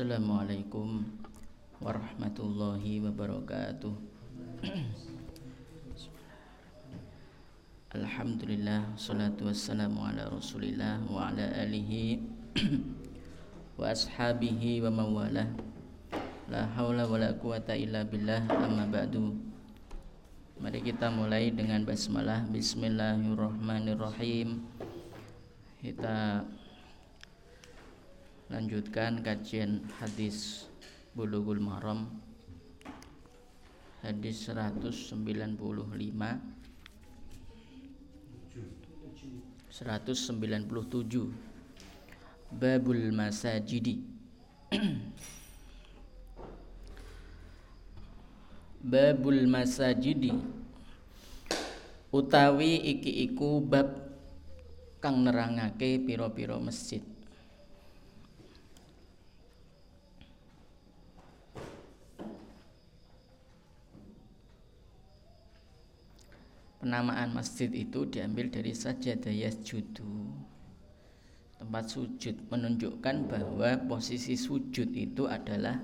Assalamualaikum warahmatullahi wabarakatuh. Alhamdulillah Salatu wassalamu ala rasulillah Wa ala alihi Wa ashabihi wa mawalah. La hawla wa la quwata illa billah Amma ba'du. Mari kita mulai dengan basmalah. Bismillahirrahmanirrahim. Kita lanjutkan kajian hadis Bulughul Maram hadis 195 197 Babul Masajidi. Babul Masajidi. Utawi iki iku bab kang nerangake pira-pira masjid penamaan masjid itu diambil dari sajadah yasjudu tempat sujud menunjukkan bahwa posisi sujud itu adalah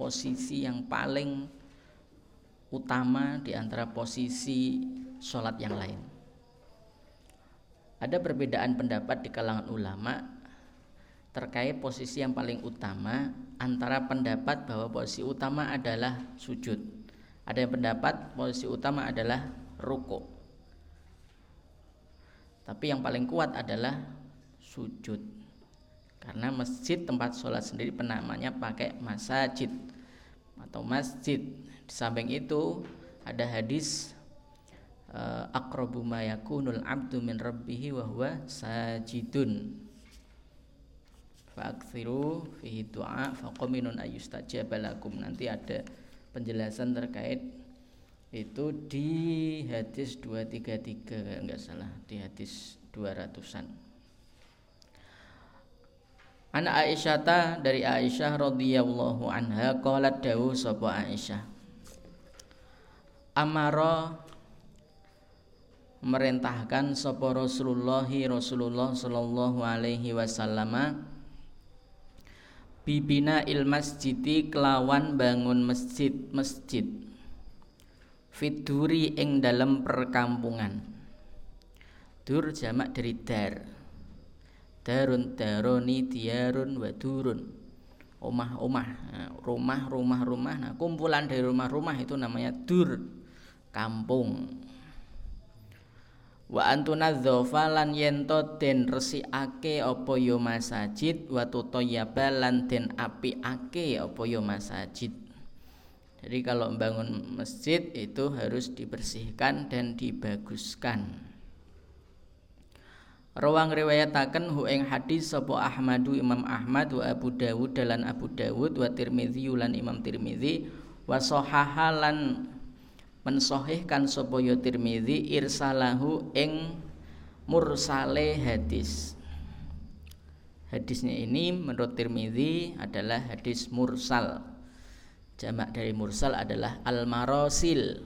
posisi yang paling utama di antara posisi sholat yang lain. Ada perbedaan pendapat di kalangan ulama terkait posisi yang paling utama antara pendapat bahwa posisi utama adalah sujud ada yang pendapat posisi utama adalah ruko. Tapi yang paling kuat adalah sujud. Karena masjid tempat sholat sendiri penamanya pakai masjid atau masjid. Di samping itu ada hadis uh, aqrabu ma yakunul abdu min rabbih wa huwa sajidun. Fa'akthiru fihi du'a faqaminun ayustajaba lakum. Nanti ada penjelasan terkait itu di hadis 233 enggak salah di hadis 200-an Anak Aisyah dari Aisyah radhiyallahu anha qalat dawu sapa Aisyah. Amara merintahkan sapa Rasulullah Rasulullah sallallahu alaihi wasallam bibina il masjidi kelawan bangun masjid masjid. Fiduri ing dalam perkampungan. Dur jamak dari dar. Darun daroni diarun wadurun omah-omah nah, rumah rumah rumah nah kumpulan dari rumah-rumah itu namanya dur kampung wa antunadzofa lan yento den resikake apa ya masajid wa tutayaba lan den apiake apa ya masajid. Jadi kalau membangun masjid itu harus dibersihkan dan dibaguskan. Rawang riwayataken hu ing hadis sapa Ahmadu Imam Ahmad wa Abu Dawud dalan Abu Dawud wa Tirmidzi lan Imam Tirmidzi wa sahahalan mensohihkan sapa ya Tirmizi irsalahu ing mursale hadis. Hadisnya ini menurut Tirmizi adalah hadis mursal. Jamak dari mursal adalah al marosil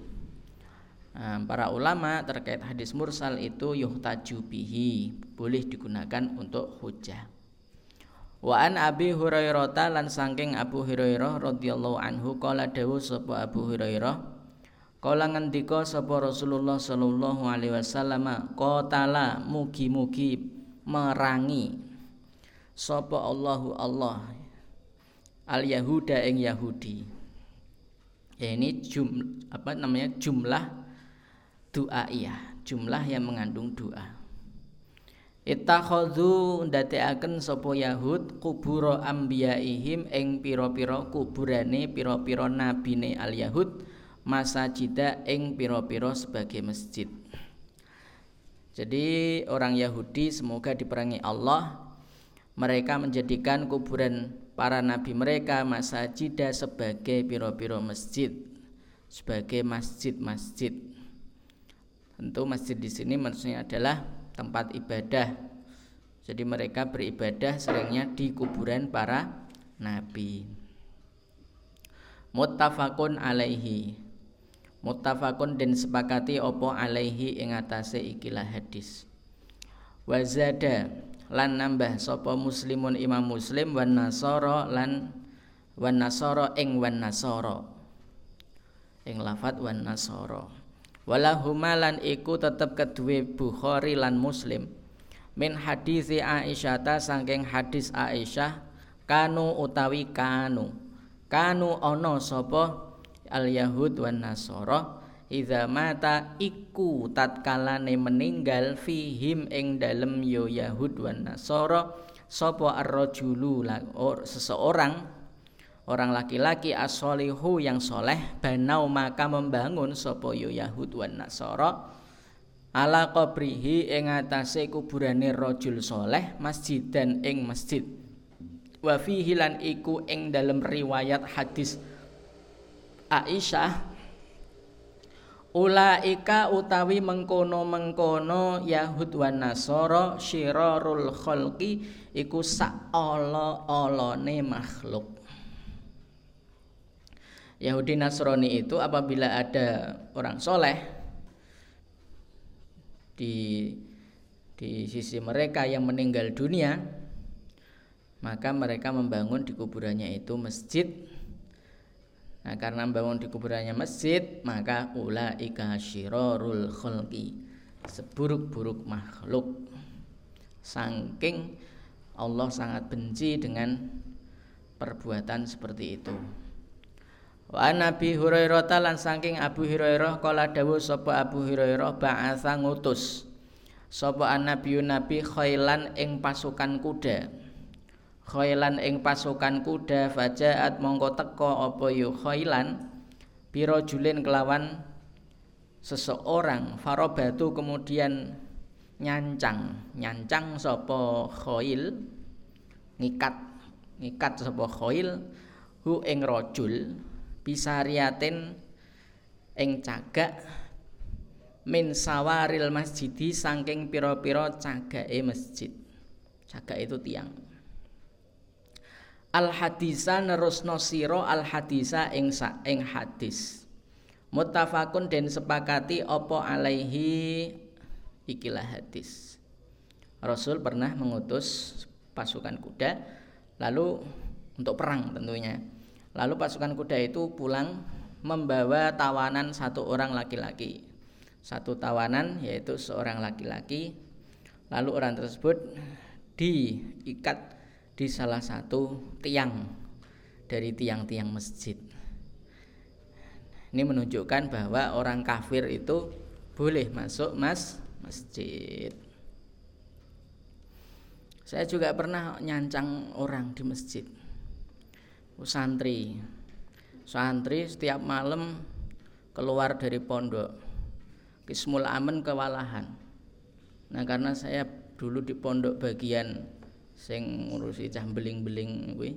nah, para ulama terkait hadis mursal itu yuhtaju bihi boleh digunakan untuk hujah. Wa an Abi Hurairah lan saking Abu Hurairah radhiyallahu anhu qala dawu sapa Abu Hurairah Kala ngendika sapa Rasulullah sallallahu alaihi wasallam qatala mugi-mugi merangi. Sapa Allahu Allah? Al Yahuda ing Yahudi. Ya ini jum, apa namanya? Jumlah doa iya, jumlah yang mengandung doa. Ittakhadhu ndateaken sapa Yahud kubura ambiyaihim ing pira-pira kuburane pira-pira nabine al Yahud masajida ing piro-piro sebagai masjid. Jadi orang Yahudi semoga diperangi Allah mereka menjadikan kuburan para nabi mereka masajida sebagai piro-piro masjid sebagai masjid-masjid. Tentu masjid di sini maksudnya adalah tempat ibadah. Jadi mereka beribadah seringnya di kuburan para nabi. Muttafaqun alaihi muttafaqun den sepakati opo alaihi ing atase ikilah hadis. Wazada lan nambah sapa muslimun imam muslim wan nasara lan wan nasara ing wan nasara. Ing lafat wan nasara. Wala humalan iku tetep kedue Bukhari lan Muslim. Min hadis Aisyah ta saking hadis Aisyah kanu utawi kanu. Kanu ana sapa al yahud wan nasara Iza mata iku tatkalane meninggal fihim ing dalem yo Yahud wan Nasara sapa ar-rajulu seseorang orang laki-laki as-solihu yang soleh banau maka membangun sapa yo Yahud wan Nasara ala qabrihi ing atase kuburane rajul soleh masjidan ing masjid. Wa fihi iku ing dalem riwayat hadis Aisyah Ulaika utawi mengkono-mengkono Yahud wan Nasara syirarul khalqi iku sak ala-alane makhluk. Yahudi Nasrani itu apabila ada orang soleh di di sisi mereka yang meninggal dunia maka mereka membangun di kuburannya itu masjid Nah, karena bangun di kuburannya masjid, maka ulaika syirarul khalqi. Seburuk-buruk makhluk. Saking Allah sangat benci dengan perbuatan seperti itu. Wa Nabi Hurairah lan saking Abu Hurairah kala dawuh sapa Abu Hurairah ba'atsa ngutus sapa nabi nabi khailan ing pasukan kuda khailan ing pasukan kuda fajaat mongko teko apa yu khailan? Piro julin kelawan seseorang? Farobatu kemudian nyancang. Nyancang sapa khail? Ngikat. Ngikat sapa khail? Hu ing rajul. Bisariatin ing cagak. Min sawaril masjidi saking pira-pira cagake masjid. Cagak itu tiang al hadisa nerusno sira al hadisa ing sa ing hadis. Muttafaqun den sepakati opo alaihi? Ikilah hadis. Rasul pernah mengutus pasukan kuda lalu untuk perang tentunya. Lalu pasukan kuda itu pulang membawa tawanan satu orang laki-laki. Satu tawanan yaitu seorang laki-laki. Lalu orang tersebut diikat di salah satu tiang dari tiang-tiang masjid. Ini menunjukkan bahwa orang kafir itu boleh masuk mas masjid. Saya juga pernah nyancang orang di masjid. Santri. Santri setiap malam keluar dari pondok. Kismul amen kewalahan. Nah, karena saya dulu di pondok bagian sing ngurusi cah beling-beling kuwi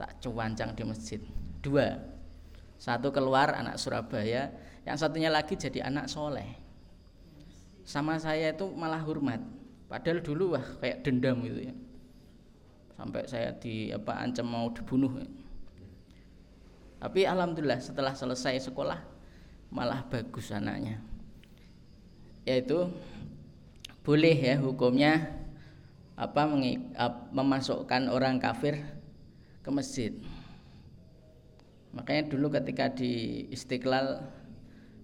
tak cuwancang di masjid. Dua. Satu keluar anak Surabaya, yang satunya lagi jadi anak soleh. Sama saya itu malah hormat. Padahal dulu wah kayak dendam gitu ya. Sampai saya di apa ancam mau dibunuh. Tapi alhamdulillah setelah selesai sekolah malah bagus anaknya. Yaitu boleh ya hukumnya apa memasukkan orang kafir ke masjid. Makanya dulu ketika di Istiqlal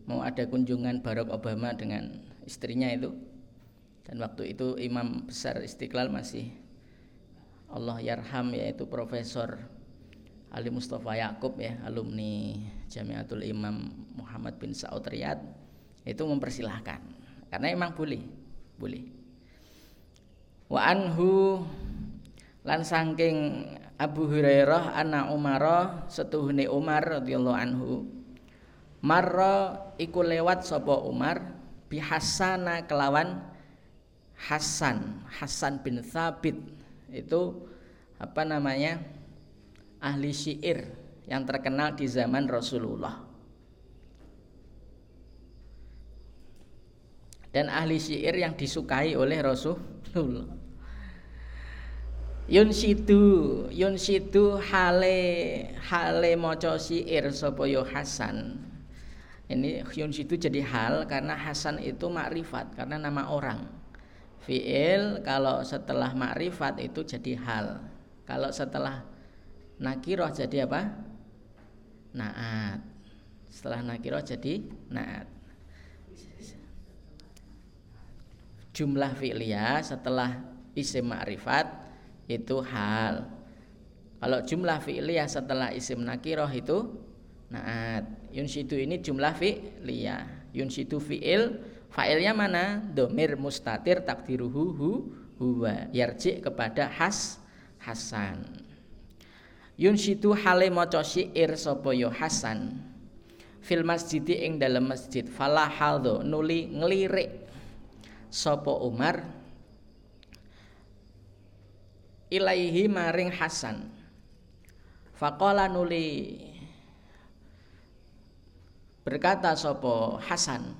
mau ada kunjungan Barack Obama dengan istrinya itu dan waktu itu imam besar Istiqlal masih Allah yarham yaitu Profesor Ali Mustafa Yakub ya alumni Jamiatul Imam Muhammad bin Saud Riyad itu mempersilahkan karena emang boleh boleh wa anhu lan saking Abu Hurairah anna Umar setuhune Umar radhiyallahu anhu. Marra iku lewat sapa Umar bihasana kelawan Hasan Hasan bin Thabit. Itu apa namanya? Ahli syair yang terkenal di zaman Rasulullah. Dan ahli syair yang disukai oleh Rasulullah Yun situ, yun situ hale hale maca syair sapa yo Hasan. Ini yun situ jadi hal karena Hasan itu makrifat karena nama orang. fiil kalau setelah makrifat itu jadi hal kalau setelah nakiroh jadi apa naat setelah nakiroh jadi naat jumlah fi'liyah setelah isim ma'rifat itu hal. Kalau jumlah fi'liyah setelah isim nakiroh itu naat. Yunsidu ini jumlah fi'liyah. Yunsidu fi'il fa'ilnya mana? Domir mustatir takdiruhu hu huwa. Yarji kepada has hasan. Yunsidu hale maca syair sapa ya hasan? Fil masjid ing dalam masjid. Fala haldo nuli ngelirik Sopo Umar ilaihi maring Hasan. Fakola nuli. Berkata sopo Hasan?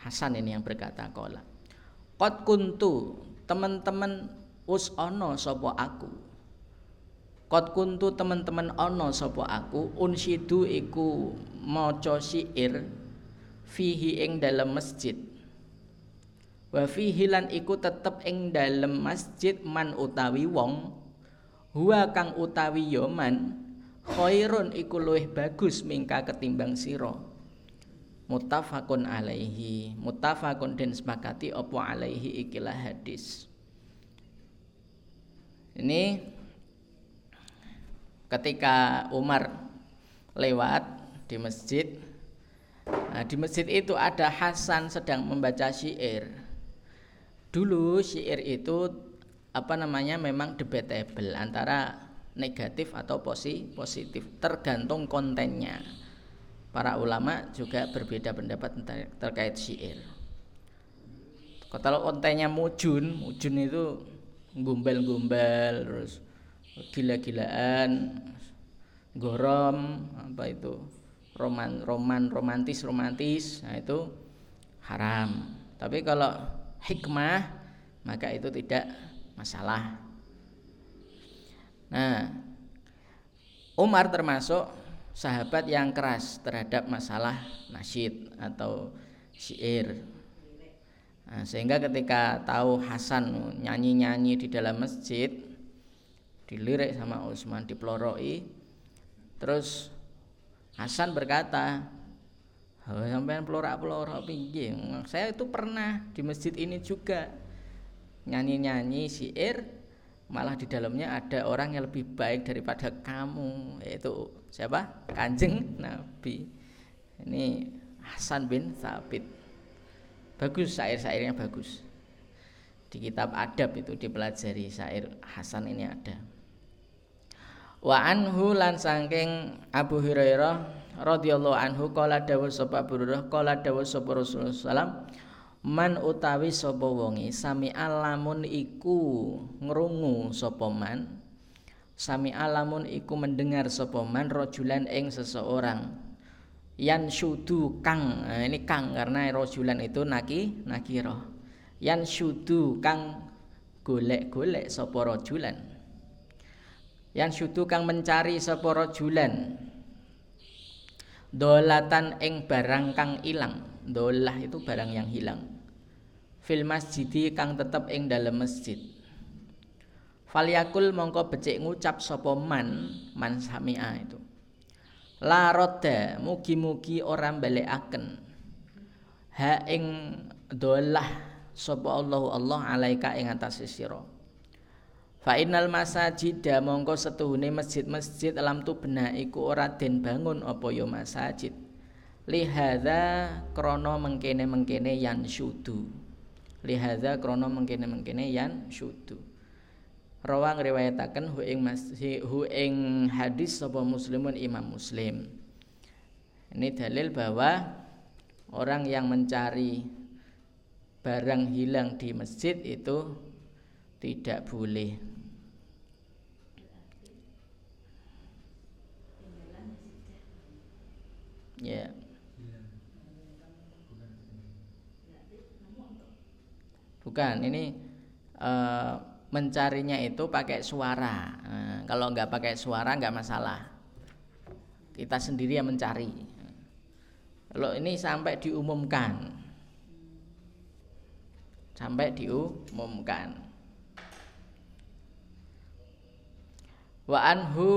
Hasan ini yang berkata kola Kot kuntu teman-teman us ono sopo aku? Kot kuntu teman-teman ono sopo aku? Unsidu iku maca syair fihi ing dalam masjid wa fihi lan iku tetep ing dalem masjid man utawi wong. Huwa kang utawi ya man khairun iku luwih bagus mingka ketimbang sira. Muttafaqun alaihi. Muttafaqun den sepakati apa alaihi ikilah hadis. Ini ketika Umar lewat di masjid nah, di masjid itu ada Hasan sedang membaca syair dulu syair itu apa namanya memang debatable antara negatif atau posi positif tergantung kontennya. Para ulama juga berbeda pendapat terkait syair. Kalau kontennya mujun mujun itu gumbal-gumbal terus gila-gilaan gorom apa itu roman roman romantis romantis nah itu haram. Tapi kalau hikmah maka itu tidak masalah. Nah, Umar termasuk sahabat yang keras terhadap masalah nasyid atau syair. Nah, sehingga ketika tahu Hasan nyanyi-nyanyi di dalam masjid, dilirik sama Utsman dipeloroi, terus Hasan berkata, Oh, sampean pelorak-pelorak piye? Saya itu pernah di masjid ini juga nyanyi-nyanyi syair malah di dalamnya ada orang yang lebih baik daripada kamu yaitu siapa? Kanjeng Nabi. Ini Hasan bin Thabit. Bagus syair-syairnya bagus. Di kitab adab itu dipelajari syair Hasan ini ada. Wa anhu lan saking Abu Hurairah radhiyallahu anhu qala dawuh sapa Bururah qala dawuh sapa Rasulullah sallam man utawi sapa wonge sami alamun iku ngrungu sapa man sami alamun iku mendengar sapa man rajulan ing seseorang yan syudu kang nah, ini kang karena rajulan itu naki nakiro yan syudu kang golek-golek sapa rajulan yan syudu kang mencari sapa rajulan dolatan ing barang kang ilang. Dolah itu barang yang hilang. Fil masjidi kang tetep ing dalam masjid. Falyakul mongko becik ngucap sapa man man samia itu. La roda mugi-mugi ora balekaken ha ing dolah sapa Allah Allah alaika ing atas sira Fa innal masajida mongko setuhune masjid-masjid alam tu bena iku ora den bangun apa ya masajid. Lihadza krana mengkene-mengkene yan syudu. Lihadza krana mengkene-mengkene yan syudu. Rawang riwayataken hu ing hu ing hadis sapa muslimun Imam Muslim. Ini dalil bahwa orang yang mencari barang hilang di masjid itu tidak boleh Ya. Bukan, ini uh, mencarinya itu pakai suara. Uh, kalau nggak pakai suara nggak masalah. Kita sendiri yang mencari. Kalau ini sampai diumumkan, sampai diumumkan wa anhu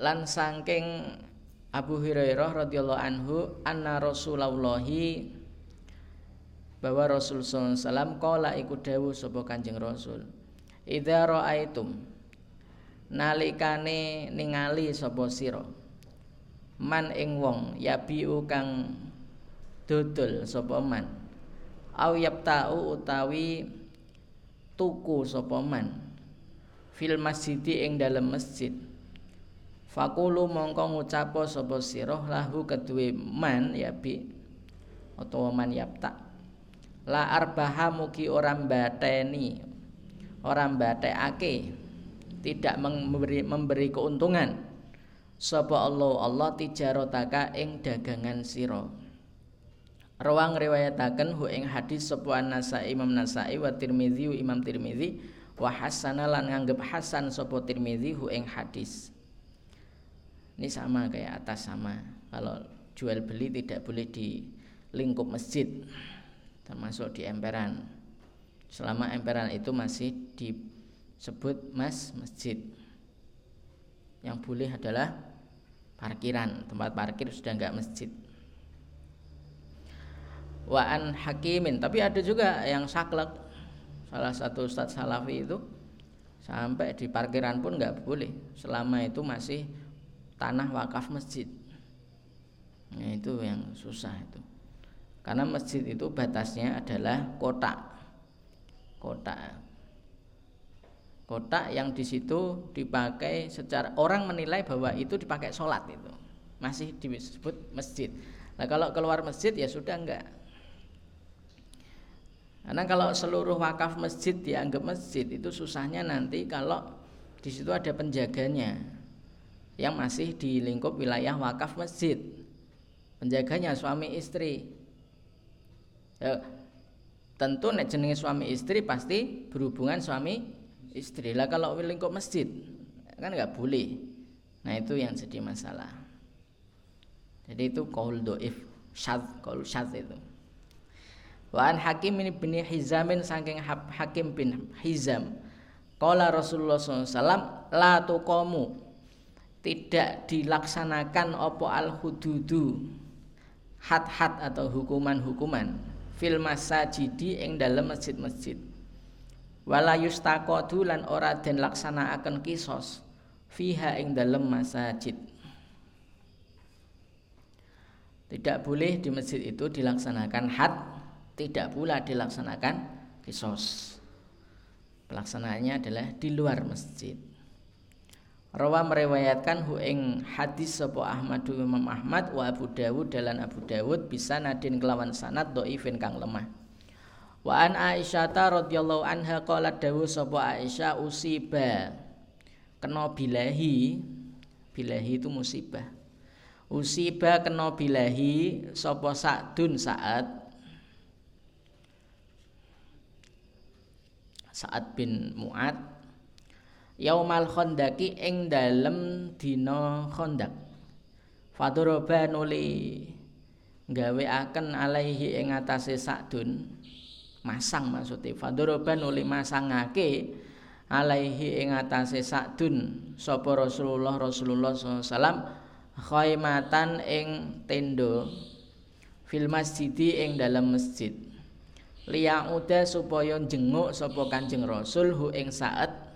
lan sangking Abu Hurairah radhiyallahu anhu anna Rasulullahi bahwa Rasul SAW kala iku dawuh sapa Kanjeng Rasul Idza raaitum nalikane ningali sapa sira man ing wong yabiu kang dodol sapa man au yaptau utawi tuku sapa man fil masjid ing dalem masjid Fakulu mongko ngucapo sapa sira lahu kedue man yabi utawa man yapta la arbaha mugi ora bateni ora batekake tidak memberi memberi keuntungan. Sapa Allah Allah tijarotaka ing dagangan sira. Rawang riwayataken hu ing hadis sapa Nasai Imam Nasai wa Tirmizi Imam Tirmizi wa hasana lan nganggep hasan sapa Tirmizi hu ing hadis. Ini sama kayak atas sama. Kalau jual beli tidak boleh di lingkup masjid termasuk di emperan. Selama emperan itu masih disebut mas masjid. Yang boleh adalah parkiran tempat parkir sudah enggak masjid. Waan hakimin tapi ada juga yang saklek. Salah satu ustadz salafi itu sampai di parkiran pun nggak boleh. Selama itu masih tanah wakaf masjid nah, itu yang susah itu karena masjid itu batasnya adalah kotak. Kotak. Kotak yang di situ dipakai secara orang menilai bahwa itu dipakai sholat itu masih disebut masjid. Nah kalau keluar masjid ya sudah enggak. Karena kalau seluruh wakaf masjid dianggap masjid itu susahnya nanti kalau di situ ada penjaganya yang masih di lingkup wilayah wakaf masjid. Penjaganya suami istri ya, tentu nek suami istri pasti berhubungan suami istri lah kalau lingkup masjid kan nggak boleh nah itu yang jadi masalah jadi itu kaul doif syad kaul syad itu Waan Hakim ini bin Hizamin saking Hakim bin Hizam. Kala Rasulullah SAW la tuqamu tidak dilaksanakan opo al hududu had-had atau hukuman-hukuman. Fil masajidi ing dalam masjid-masjid. Wala yustaqadu lan ora den laksanakaken kisos fiha ing dalam masjid tidak boleh di masjid itu dilaksanakan had tidak pula dilaksanakan kisos. Pelaksanaannya adalah di luar masjid Rawa meriwayatkan hu ing hadis sapa Ahmadu Imam Ahmad wa Abu Dawud dalan Abu Dawud bisa nadin kelawan sanad dhaifin kang lemah. Wa an Aisyah radhiyallahu anha qalat dawu sapa Aisyah usiba kena bilahi bilahi itu musibah. Usiba kena bilahi sapa Sa'dun saat Sa'ad bin Mu'ad yaumal khondaki ing dalem dina khondak. Fadoroba nuli gawe akan alaihi ing atase sakdun masang maksudnya fadoroba nuli masangake alaihi ing atase sakdun sapa Rasulullah Rasulullah SAW khaimatan ing tendo fil masjidi ing dalam masjid. Liyauda supaya jenguk sapa Kanjeng Rasul hu ing saat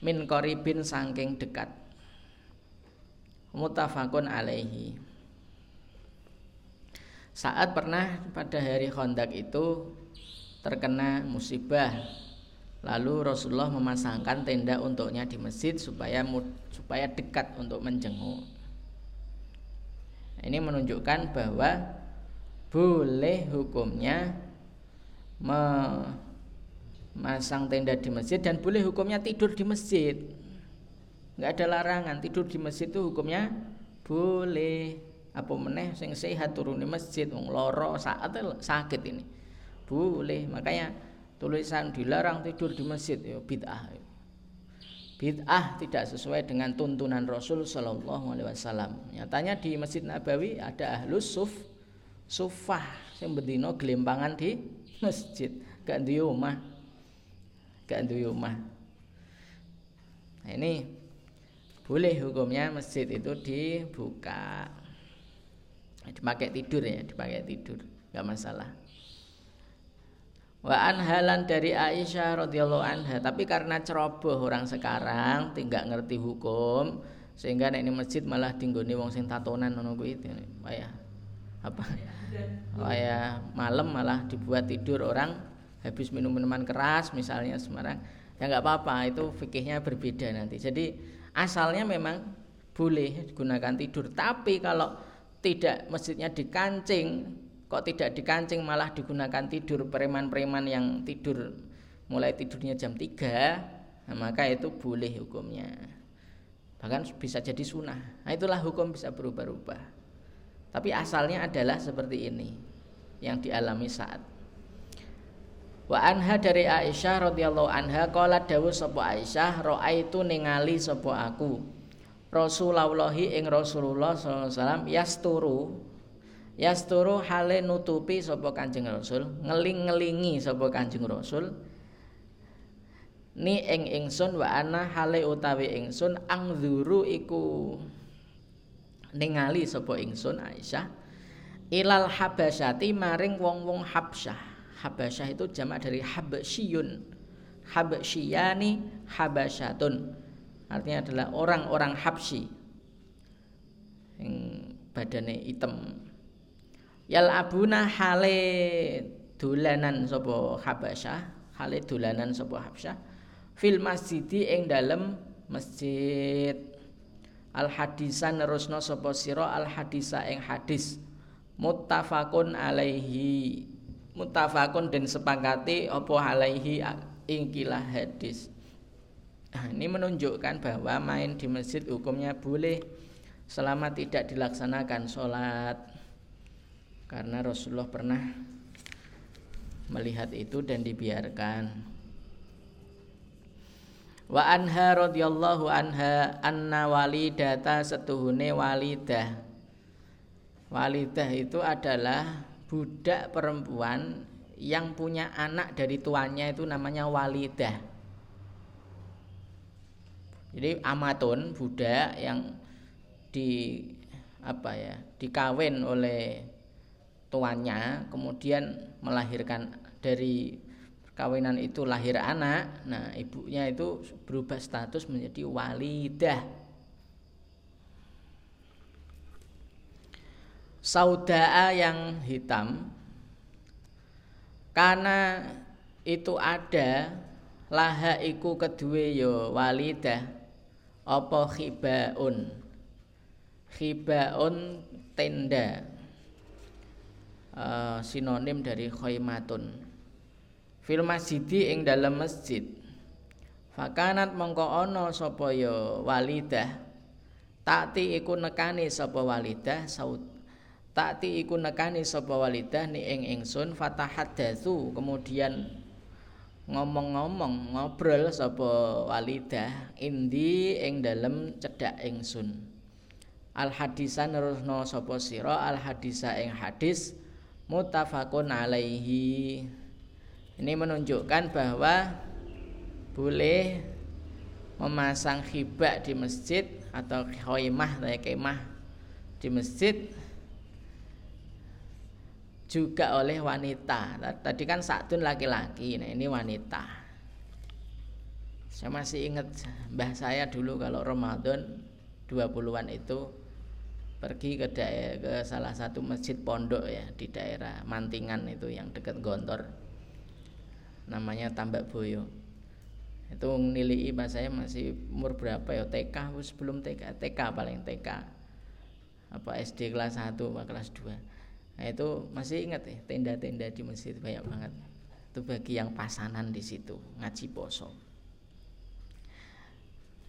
min koribin sangking dekat. Mutafakun alaihi. Saat pernah pada hari Khandaq itu terkena musibah lalu Rasulullah memasangkan tenda untuknya di masjid supaya supaya dekat untuk menjenguk. Ini menunjukkan bahwa boleh hukumnya me masang tenda di masjid dan boleh hukumnya tidur di masjid. Nggak ada larangan tidur di masjid itu hukumnya boleh. Apa meneh sing sehat turun di masjid wong loro saat sakit ini. Boleh makanya tulisan dilarang tidur di masjid ya bid'ah. Bid'ah tidak sesuai dengan tuntunan Rasul Shallallahu Alaihi Wasallam. Nyatanya di Masjid Nabawi ada ahlus suf sufah yang berdino gelimpangan di masjid. Gak duwe omah gak duwe omah. Nah, ini boleh hukumnya masjid itu dibuka. Dipakai tidur ya dipakai tidur nggak masalah. Wa anhalan dari Aisyah radhiyallahu anha tapi karena ceroboh orang sekarang tidak ngerti hukum sehingga nek ini masjid malah tinggoni wong sing tatonan ngono kuwi ya apa? Ya malam malah dibuat tidur orang habis minum minuman keras misalnya Semarang ya nggak apa-apa itu fikihnya berbeda nanti. Jadi asalnya memang boleh digunakan tidur. Tapi kalau tidak masjidnya dikancing kok tidak dikancing malah digunakan tidur preman-preman yang tidur mulai tidurnya jam 3 nah, maka itu boleh hukumnya. Bahkan bisa jadi sunnah. Nah itulah hukum bisa berubah-ubah. Tapi asalnya adalah seperti ini yang dialami saat Wa anha dari Aisyah radhiyallahu anha qala dawuh sapa Aisyah raaitu ningali sapa aku? Rasulullah ing Rasulullah sallallahu alaihi wasallam yasturu. Yasturu hale nutupi sapa Kanjeng Rasul ngeling-ngelingi sapa Kanjeng Rasul. Ni ing ingsun wa ana hale utawi ingsun angzuru iku ningali sapa ingsun Aisyah ilal habasyati maring wong-wong Habsyah Habasyah itu jamak dari Habasyiyun. Habasyiyani Habasyatun. Artinya adalah orang-orang Habsyi. Yang badannya hitam. Yal abuna hale dolanan sapa Habasyah. Hale dolanan sapa Habsyah. Fil masjidi ing dalem masjid. Al hadisan nerusno sapa sira al hadisa ing hadis. Muttafaqun alaihi mutafakun dan sepakati opo alaihi ingkilah hadis. Nah, ini menunjukkan bahwa main di masjid hukumnya boleh selama tidak dilaksanakan sholat. Karena Rasulullah pernah melihat itu dan dibiarkan. Wa anha radhiyallahu anha anna walidata setuhune walidah. Walidah itu adalah budak perempuan yang punya anak dari tuannya itu namanya walidah. Jadi amatun budak yang di apa ya dikawin oleh tuannya kemudian melahirkan dari perkawinan itu lahir anak nah ibunya itu berubah status menjadi walidah saudaa yang hitam. Karena itu ada laha iku kedue yo ya walidah. Apa khibaun? Khibaun tenda. Uh, sinonim dari khaimatun fil masjidi ing dalam masjid. Fakanat mongko ana sapa ya walidah. Takti iku nekani sapa walidah saud Takti iku nekani sapa walidah ni ing ingsun fatahaddatsu kemudian ngomong-ngomong ngobrol sapa walidah indi ing dalem cedhak ingsun. Al hadisan nerusno sapa sira al hadisa ing hadis mutafakun alaihi. Ini menunjukkan bahwa boleh memasang khibak di masjid atau khaimah atau kemah di masjid juga oleh wanita. Tadi kan Sa'dun laki-laki, nah ini wanita. Saya masih ingat mbah saya dulu kalau Ramadan 20-an itu pergi ke daerah ke salah satu masjid pondok ya di daerah Mantingan itu yang dekat Gontor. Namanya Tambak Boyo. Itu nilai mbah saya masih umur berapa ya TK sebelum TK TK paling TK apa SD kelas 1 apa kelas 2 Nah itu masih ingat ya tenda-tenda di masjid banyak banget. Itu bagi yang pasanan di situ ngaji poso.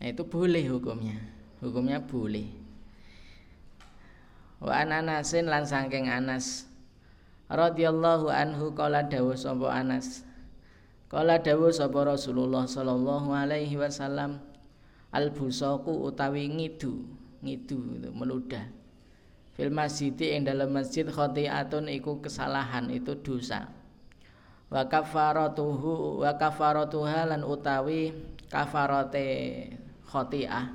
Nah itu boleh hukumnya. Hukumnya boleh. Wa ananasin lan saking Anas radhiyallahu anhu kala dawuh sapa Anas. Kala dawuh sapa Rasulullah sallallahu alaihi wasallam al busaku utawi ngidu, ngidu itu meludah fil masjid ing dalam masjid khotiatun iku kesalahan itu dosa. Wa kafaratuhu wa kafaratuha lan utawi kafarate khotiah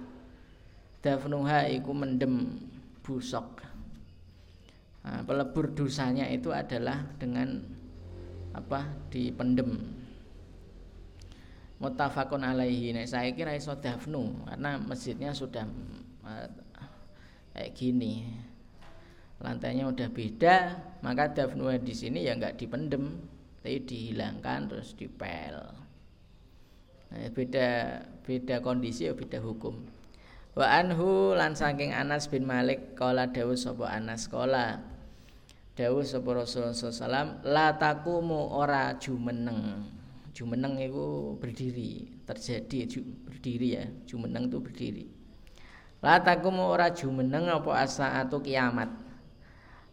dafnuha iku mendem busok nah, pelebur dosanya itu adalah dengan apa dipendem. Mutafakun alaihi. Nek saya kira iso dafnu karena masjidnya sudah uh, kayak gini lantainya udah beda maka dafnu di sini ya nggak dipendem tapi dihilangkan terus dipel. Nah, beda beda kondisi ya beda hukum. Wa anhu lan saking Anas bin Malik kala dawuh sapa Anas kala dawuh sapa Rasulullah sallam la takumu ora jumeneng. Jumeneng itu berdiri terjadi ju, berdiri ya jumeneng itu berdiri. La takumu ora jumeneng apa asa atau kiamat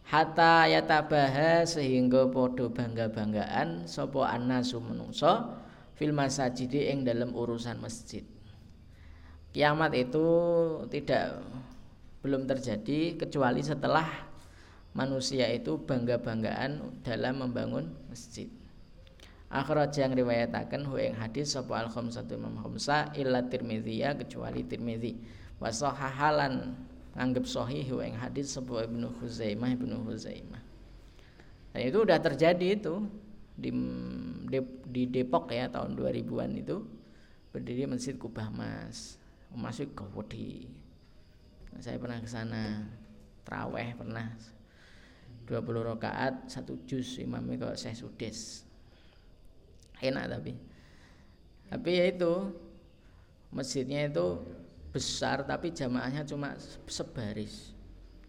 hatta yatabaha sehingga podo bangga-banggaan sapa annasu menungso fil masajid ing dalam urusan masjid. Kiamat itu tidak belum terjadi kecuali setelah manusia itu bangga-banggaan dalam membangun masjid. Akhraj yang riwayataken hu ing hadis sapa al khamsatu Imam Khamsah illa Tirmidzi kecuali Tirmidzi wa sahahalan anggap sahih ing hadis sebuah Ibnu Huzaimah Ibnu Huzaimah. Dan itu udah terjadi itu di di Depok ya tahun 2000-an itu berdiri Masjid Kubah Mas. Masih gede. Nah, saya pernah ke sana traweh pernah 20 rakaat satu juz imamnya kok saya sudes enak tapi tapi ya itu masjidnya itu besar tapi jamaahnya cuma sebaris.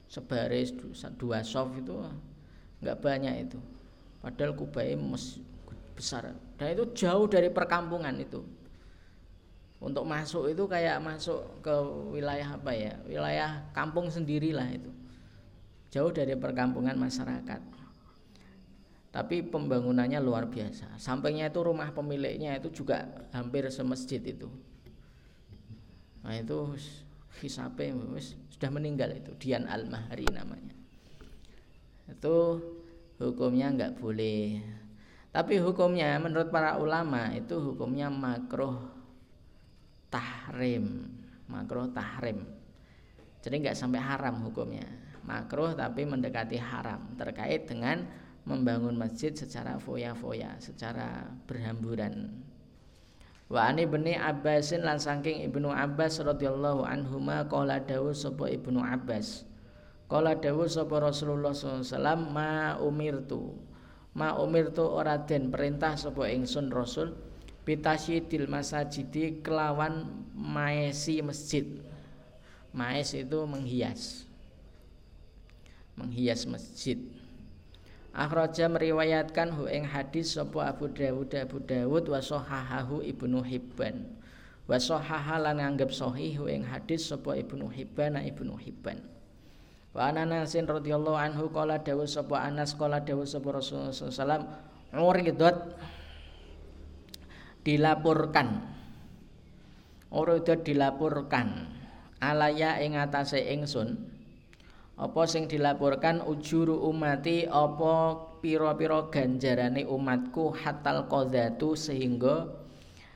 Sebaris dua soft itu nggak banyak itu. Padahal Kubai besar. Dan itu jauh dari perkampungan itu. Untuk masuk itu kayak masuk ke wilayah apa ya? Wilayah kampung sendirilah itu. Jauh dari perkampungan masyarakat. Tapi pembangunannya luar biasa. Sampingnya itu rumah pemiliknya itu juga hampir semasjid itu Nah itu hisape sudah meninggal itu Dian Al-Mahri namanya. Itu hukumnya nggak boleh. Tapi hukumnya menurut para ulama itu hukumnya makruh tahrim, makruh tahrim. Jadi nggak sampai haram hukumnya. Makruh tapi mendekati haram terkait dengan membangun masjid secara foya-foya, secara berhamburan Wa ani bani Abbasin lan saking Ibnu Abbas radhiyallahu anhuma qala dawu sapa Ibnu Abbas. Qala dawu sapa Rasulullah SAW ma umirtu. Ma umirtu ora den perintah sapa ingsun Rasul bitasyidil masajidi kelawan maesi masjid. Maes itu menghias. Menghias masjid. Akhraja meriwayatkan hu ing hadis sapa Abu Dawud Abu Dawud wa sahahahu Ibnu Hibban. Wa sahaha lan nganggep sahih hu ing hadis sapa Ibnu Hibban Ibnu Hibban. Wa Anas radhiyallahu anhu qala dawuh sapa Anas qala dawuh sapa Rasulullah sallallahu uridat dilaporkan. Uridat dilaporkan alaya ing atase ingsun apa sing dilaporkan ujuru umati apa pira-pira ganjarane umatku hatal qadzatu sehingga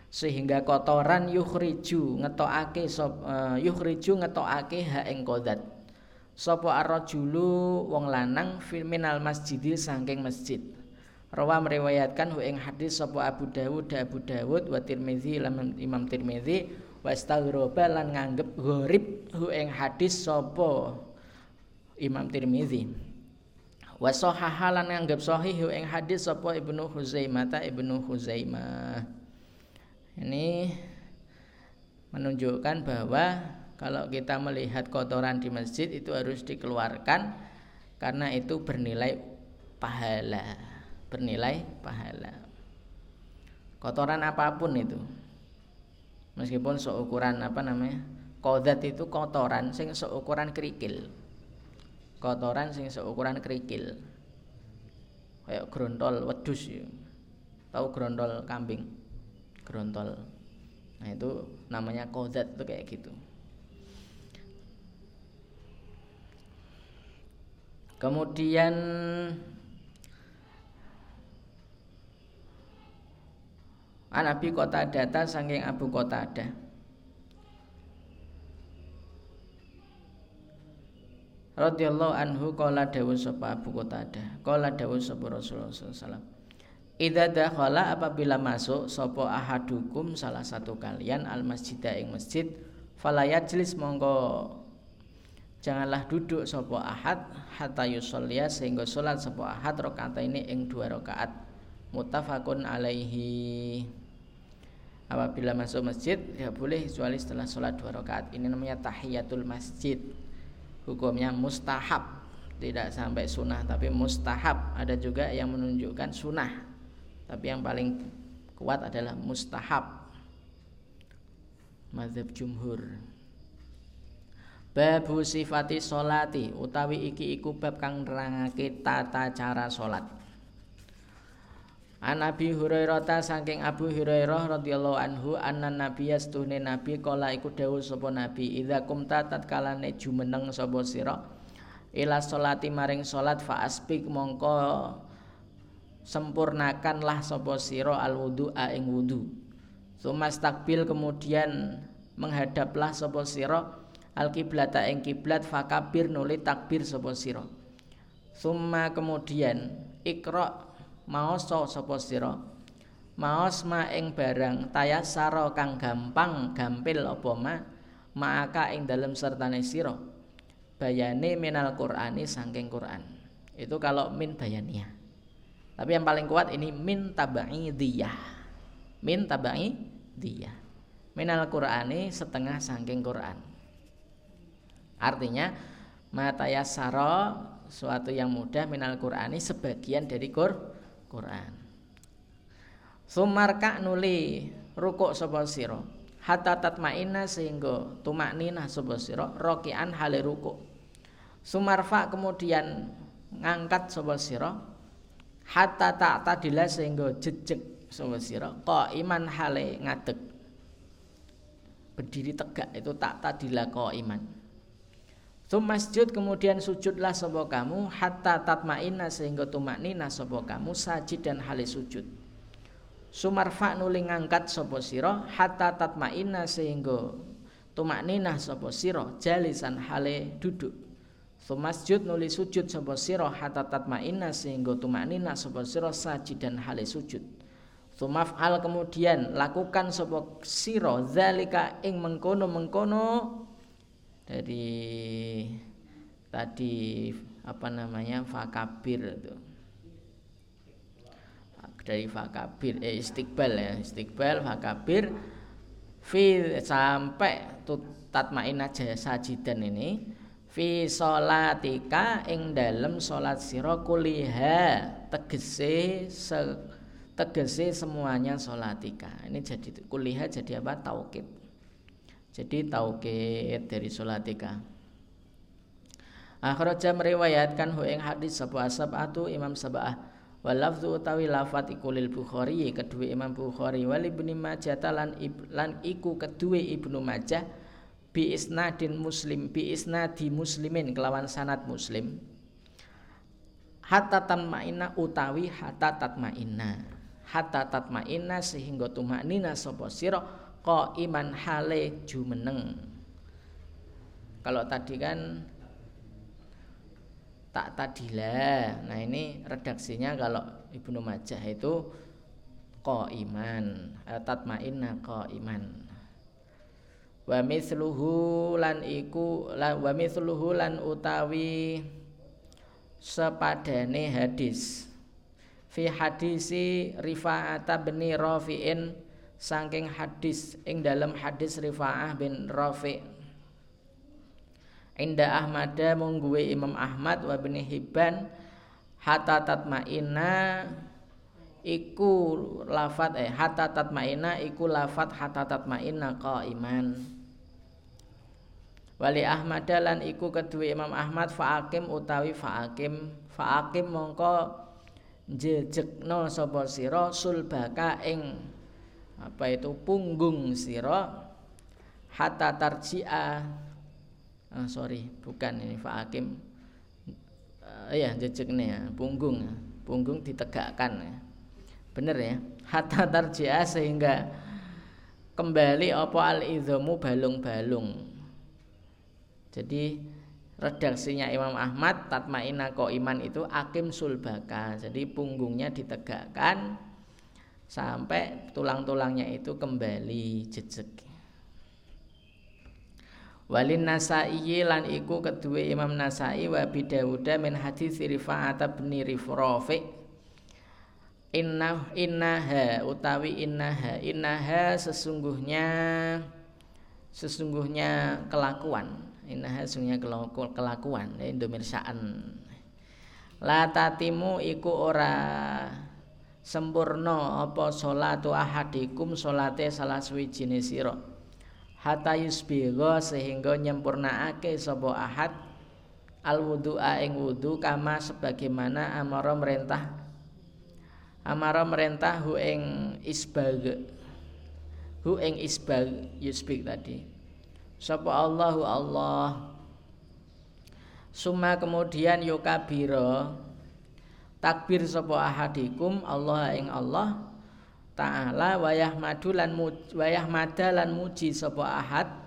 sehingga kotoran yukhriju ngetokake sop uh, yukhriju ngetokake ha ing qadzat sapa arrajulu wong lanang minal masjidi saking masjid. Rawa meriwayatkan hu ing hadis sapa Abu Dawud Abu Dawud wa Tirmizi Imam Tirmizi wa lan nganggep gharib hu ing hadis sapa Imam Tirmizi. Wa sahahalan nganggep sahih ing hadis sapa Ibnu Huzaimah ta Ibnu Huzaimah ini menunjukkan bahwa kalau kita melihat kotoran di masjid itu harus dikeluarkan karena itu bernilai pahala bernilai pahala. Kotoran apa pun itu meskipun seukuran apa namanya kodat itu kotoran sing seukuran kerikil kotoran sing seukuran kerikil. Kayak grontol wedus ya. tahu grontol kambing? Grontol. Nah itu namanya kodat itu kayak gitu. Kemudian An Abi Qatadah saking Abu Qatadah radhiyallahu anhu qala dawu sapa Abu Qatadah qala dawu sapa Rasulullah sallallahu Idza dakhala apabila masuk sapa ahadukum salah satu kalian al masjidah ing masjid falayat jelis mongko janganlah duduk sapa ahad hatta yusollia sehingga salat sapa ahad rakaat ini ing dua rakaat. Mutafakun alaihi. Apabila masuk masjid ya boleh kecuali setelah sholat dua rakaat. Ini namanya tahiyatul masjid hukumnya mustahab. Tidak sampai sunnah tapi mustahab. Ada juga yang menunjukkan sunnah. Tapi yang paling kuat adalah mustahab. Mazhab jumhur. Babu sifati solati utawi iki iku bab kang nerangake tata cara salat. An Abi Hurairah ta saking Abu Hurairah radhiyallahu anhu anna nabi yastuhne nabi kala iku dawuh sapa nabi idza kumta tatkalane jumeneng sapa sira? Ila salati maring salat fa aspik mongko sempurnakanlah sapa sira al wudu'a ing wudu Sumas takbil kemudian menghadaplah sapa sira al kiblata ing kiblat fakabir nuli takbir sapa sira. Summa kemudian ikra maos sapa sira maos ma ing barang tayasara kang gampang gampil apa ma maaka ing dalem sertane sira bayane minal Qur'ani saking Quran. Itu kalau min bayaniyah. Tapi yang paling kuat ini min tabai diyah. Min tabai diyah. Minal Qur'ani setengah saking Quran. Artinya mataya saro suatu yang mudah minal Qur'ani sebagian dari Qur Quran. Sumarka nuli rukuk sapa sira? Hatta tatmaina sehingga tumaknina sapa sira? Rokian hale ruku sumarfa kemudian ngangkat sapa sira? Hatta tak tadila sehingga jejeg sapa sira? Iman hale ngadeg. Berdiri tegak itu tak tadila iman masjid kemudian sujudlah sapa kamu hatta tatmaina sehingga tumaknina sapa kamu sajid dan hale sujud. Sumarfa nuli ngangkat sapa sira hatta tatmaina sehingga tumaknina sapa sira jalisan hale duduk. Sumasjud nuli sujud sapa sira hatta tatmaina sehingga tumaknina sapa sira sajid dan hale sujud. Sumaf'al kemudian lakukan sapa sira zalika ing mengkono-mengkono dari tadi apa namanya fakabir itu. Dari fakabir eh, istiqbal ya istiqbal fakabir fi sampai tatmain aja sajidan ini fi solatika ing dalam solat siro kuliha tegese se, tegese semuanya solatika ini jadi kuliha jadi apa? Taukid jadi taukid dari solatika Akhraja meriwayatkan hu ing hadis sapa sab'atu Imam Sab'ah Walafzu utawi lafat iku lil Bukhari kedua Imam Bukhari. Wal Ibnu Majah lan lan iku kedua Ibnu Majah bi isnadin muslim bi isnadi muslimin kelawan sanad muslim. Hatta tatmaina utawi hatta tatmaina hatta tatmaina sehingga tumaknina sapa sira iman hale jumeneng. Kalau tadi kan tak tadilah. Nah ini redaksinya kalau Ibnu Majah itu ko iman eh, tatmainna ko iman wa misluhu lan iku la, wa misluhu lan utawi sepadane hadis. Fi hadisi Rifa'ata bin Rafi'in saking hadis ing dalam hadis Rifa'ah bin Rafi' Inda Ahmad mungguwe Imam Ahmad wa bin Hibban hatta tatmaina iku lafat eh hatta tatmaina iku lafat hatta tatmaina qaiman. Wali Ahmad lan iku kedua Imam Ahmad faakim utawi faakim. Faakim mongko jejekno sapa sira sulbaka ing apa itu? Punggung sira hatta tarji'a. Ah, sorry bukan ini faakim uh, ya jejek nih ya punggung. Punggung ditegakkan ya. bener ya? Hatta tarji'a sehingga kembali apa al idhamu balung-balung. Jadi redaksinya Imam Ahmad tatmaina iman itu akim sulbaka. Jadi punggungnya ditegakkan sampai tulang-tulangnya itu kembali jejeg Walin Nasai lan iku kedua Imam Nasai wa Dawuda min hadis Rifa'at bin Rifrafi. Inna innaha utawi innaha innaha sesungguhnya sesungguhnya kelakuan. Innaha sesungguhnya kelakuan indomirsaan. La tatimu iku ora sempurna apa salatu ahadikum salate salah suwijine sira. Hatta yusbigha sehingga nyempurnaake sapa ahad al wudu'a ing wudu kama sebagaimana amara merintah amara merintah hu ing isbag hu ing isbag yusbig tadi. Sapa Allahu Allah. Suma kemudian yukabiro takbir sapa ahadikum Allah ing Allah taala wayah madu lan wayah mada lan muji sapa ahad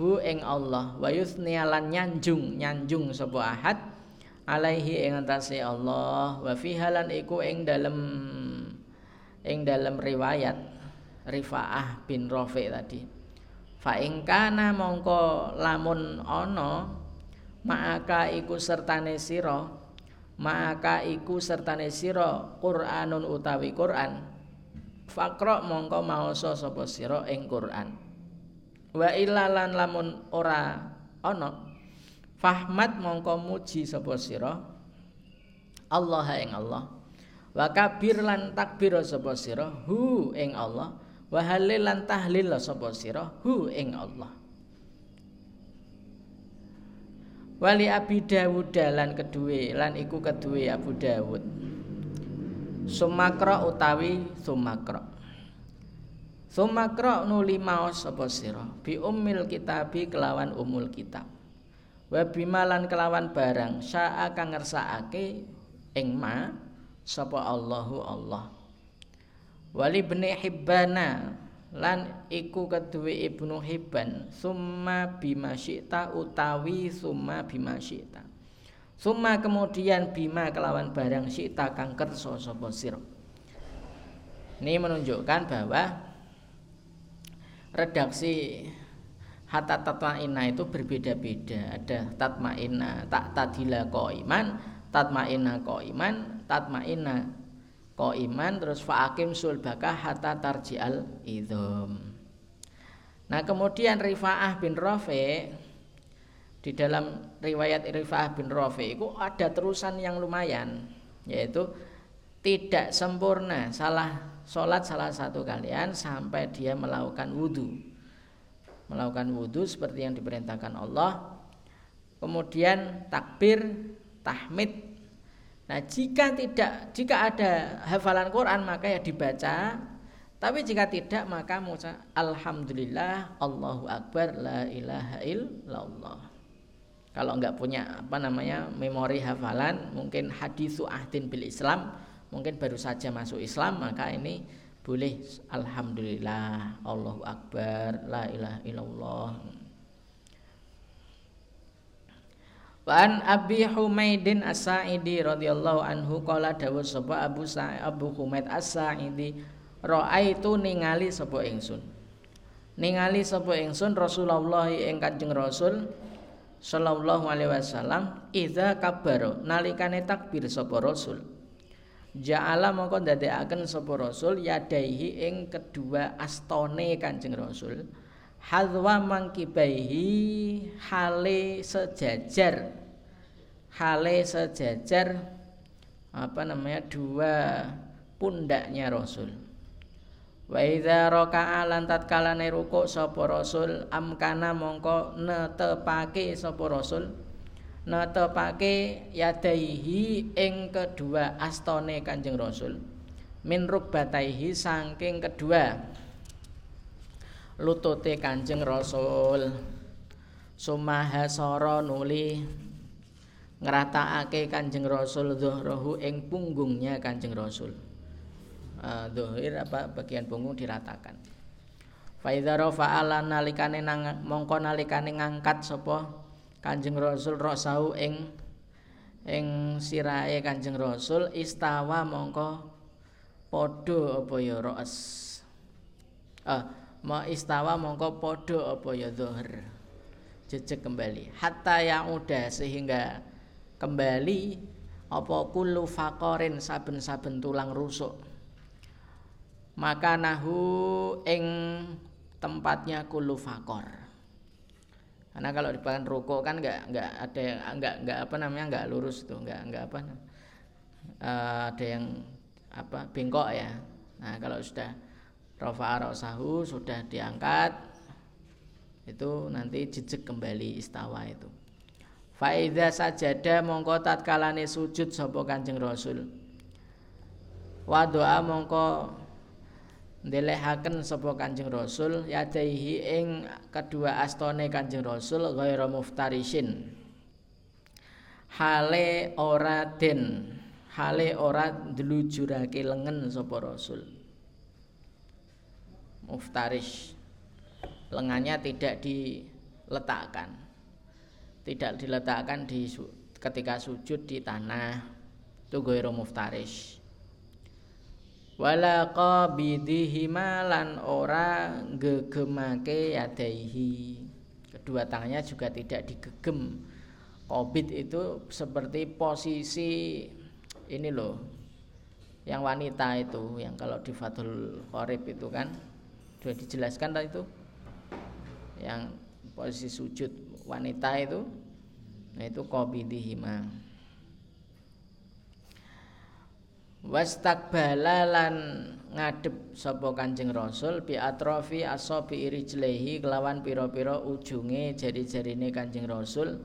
hu ing Allah. Wa lan nyanjung nyanjung sapa ahad alaihi ing atase Allah. Wa fihalan iku ing dalem ing dalem riwayat Rifaah bin Rafi tadi. Fa ing kana mongko lamun ana maka iku sertane sira maka iku sertane sira Qur'anun utawi Qur'an. Fakra mongko maoso sapa sira ing Qur'an. Wa ilalan lamun ora ana fahmat mongko muji sapa sira Allah ing Allah. Wa kabir lan takbir sapa sira hu ing Allah. Wa halil lan tahlil sapa sira hu ing Allah Wali Abi Dawud lan kedue lan iku kedue Abu Dawud. Sumakra utawi sumakra. Sumakra nuli maos apa sira bi ummil kitabi kelawan umul kitab. Wa bimalan kelawan barang syaa kang ngersakake ing ma sapa Allahu Allah. Wali bni Hibbana lan iku kedue Ibnu Hibban summa bima syi'ta utawi summa bima syi'ta. Summa kemudian bima kelawan barang syi'ta kang kersa sapa ini menunjukkan bahwa redaksi hatta tatma'inna itu berbeda-beda. Ada tatma'inna tak tadila iman tatma'inna iman tatma'inna iman terus faakim sulbaka hatta tarjial idhom nah kemudian Rifaah bin Rafi di dalam riwayat Rifaah bin Rafi itu ada terusan yang lumayan yaitu tidak sempurna salah sholat salah satu kalian sampai dia melakukan wudhu melakukan wudhu seperti yang diperintahkan Allah. Kemudian takbir tahmid Nah, jika tidak jika ada hafalan Quran maka ya dibaca. Tapi jika tidak maka mengucap alhamdulillah Allahu akbar la ilaha illallah. Kalau enggak punya apa namanya memori hafalan, mungkin hadisu ahdin bil Islam, mungkin baru saja masuk Islam maka ini boleh alhamdulillah Allahu akbar la ilaha illallah. Wan Abi Humaidin As-Sa'idi radhiyallahu anhu qala dawuh sapa Abu Sa'id Abu Humaid As-Sa'idi raaitu ningali sapa ingsun. Ningali sapa ingsun Rasulullah ing Kanjeng Rasul sallallahu alaihi wasallam idza kabbaro nalikane takbir sapa Rasul. Ja'ala mongko ndadekaken sapa Rasul yadaihi ing kedua astone Kanjeng Rasul. Hadwa mangkibaihi hale sejajar hale sejajar apa namanya dua pundaknya Rasul. Wa idza raka'a lan tatkala ruku sapa Rasul amkana mongko netepake sapa Rasul. Netepake yadaihi ing kedua astone Kanjeng Rasul. Min rukbataihi saking kedua lutute Kanjeng Rasul. Sumaha nuli ngeratakake Kanjeng Rasul zuhrahu ing punggungnya Kanjeng Rasul. uh, apa bagian punggung diratakan. Faidha rafa'ala nalikane nang mongko nalikane ngangkat sapa Kanjeng Rasul rosau ing ing sirahe Kanjeng Rasul istawa mongko padha apa ya ras ah ma istawa mongko padha apa ya dhuhr jejeg kembali. Hatta yang udah sehingga kembali apa kullu faqarin saben-saben tulang rusuk. Maka nahu ing tempatnya kullu fakor karena kalau di belakang ruko kan nggak nggak ada nggak nggak apa namanya nggak lurus itu nggak nggak apa uh, ada yang apa bengkok ya. Nah kalau sudah rofa rosahu sudah diangkat itu nanti jejak kembali istawa itu faida sajada mongko tatkalane sujud sapa kanjeng rasul. Wa doa mongko ndelehaken sapa Kanjeng Rasul yadaihi ing kedua astone Kanjeng Rasul ghairu muftarishin. Hale ora den hale ora dlujurake lengen sapa Rasul. Muftarish lengannya tidak diletakkan tidak diletakkan di ketika sujud di tanah. Itu ghairu muftarish. Wala qabidihi lan ora gegemake yadaihi. Kedua tangannya juga tidak digegem. Qabid itu seperti posisi ini loh yang wanita itu yang kalau di Fathul Qorib itu kan. Sudah dijelaskan tadi itu? Yang posisi sujud wanita itu nah itu qabidihima wastakbala lan ngadep sapa Kanjeng Rasul bi atrofi asabi irijlehi kelawan pira-pira ujunge jari-jarine Kanjeng Rasul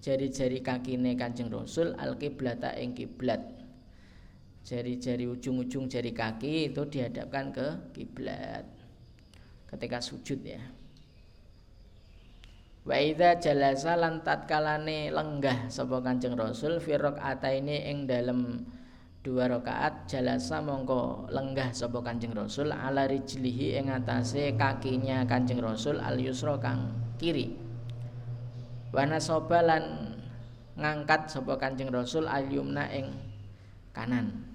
jari-jari kakine Kanjeng Rasul al kiblata ing kiblat jari-jari ujung-ujung jari kaki itu dihadapkan ke kiblat ketika sujud ya Wa idza jalasa lan tatkalane lenggah sapa Kanjeng Rasul fi rakaataini ing dalem dua rakaat jalasa mongko lenggah sapa Kanjeng Rasul ala rijlihi ing atase kakinya Kanjeng Rasul al yusra kang kiri. Wana sobalan ngangkat sapa Kanjeng Rasul al yumna ing kanan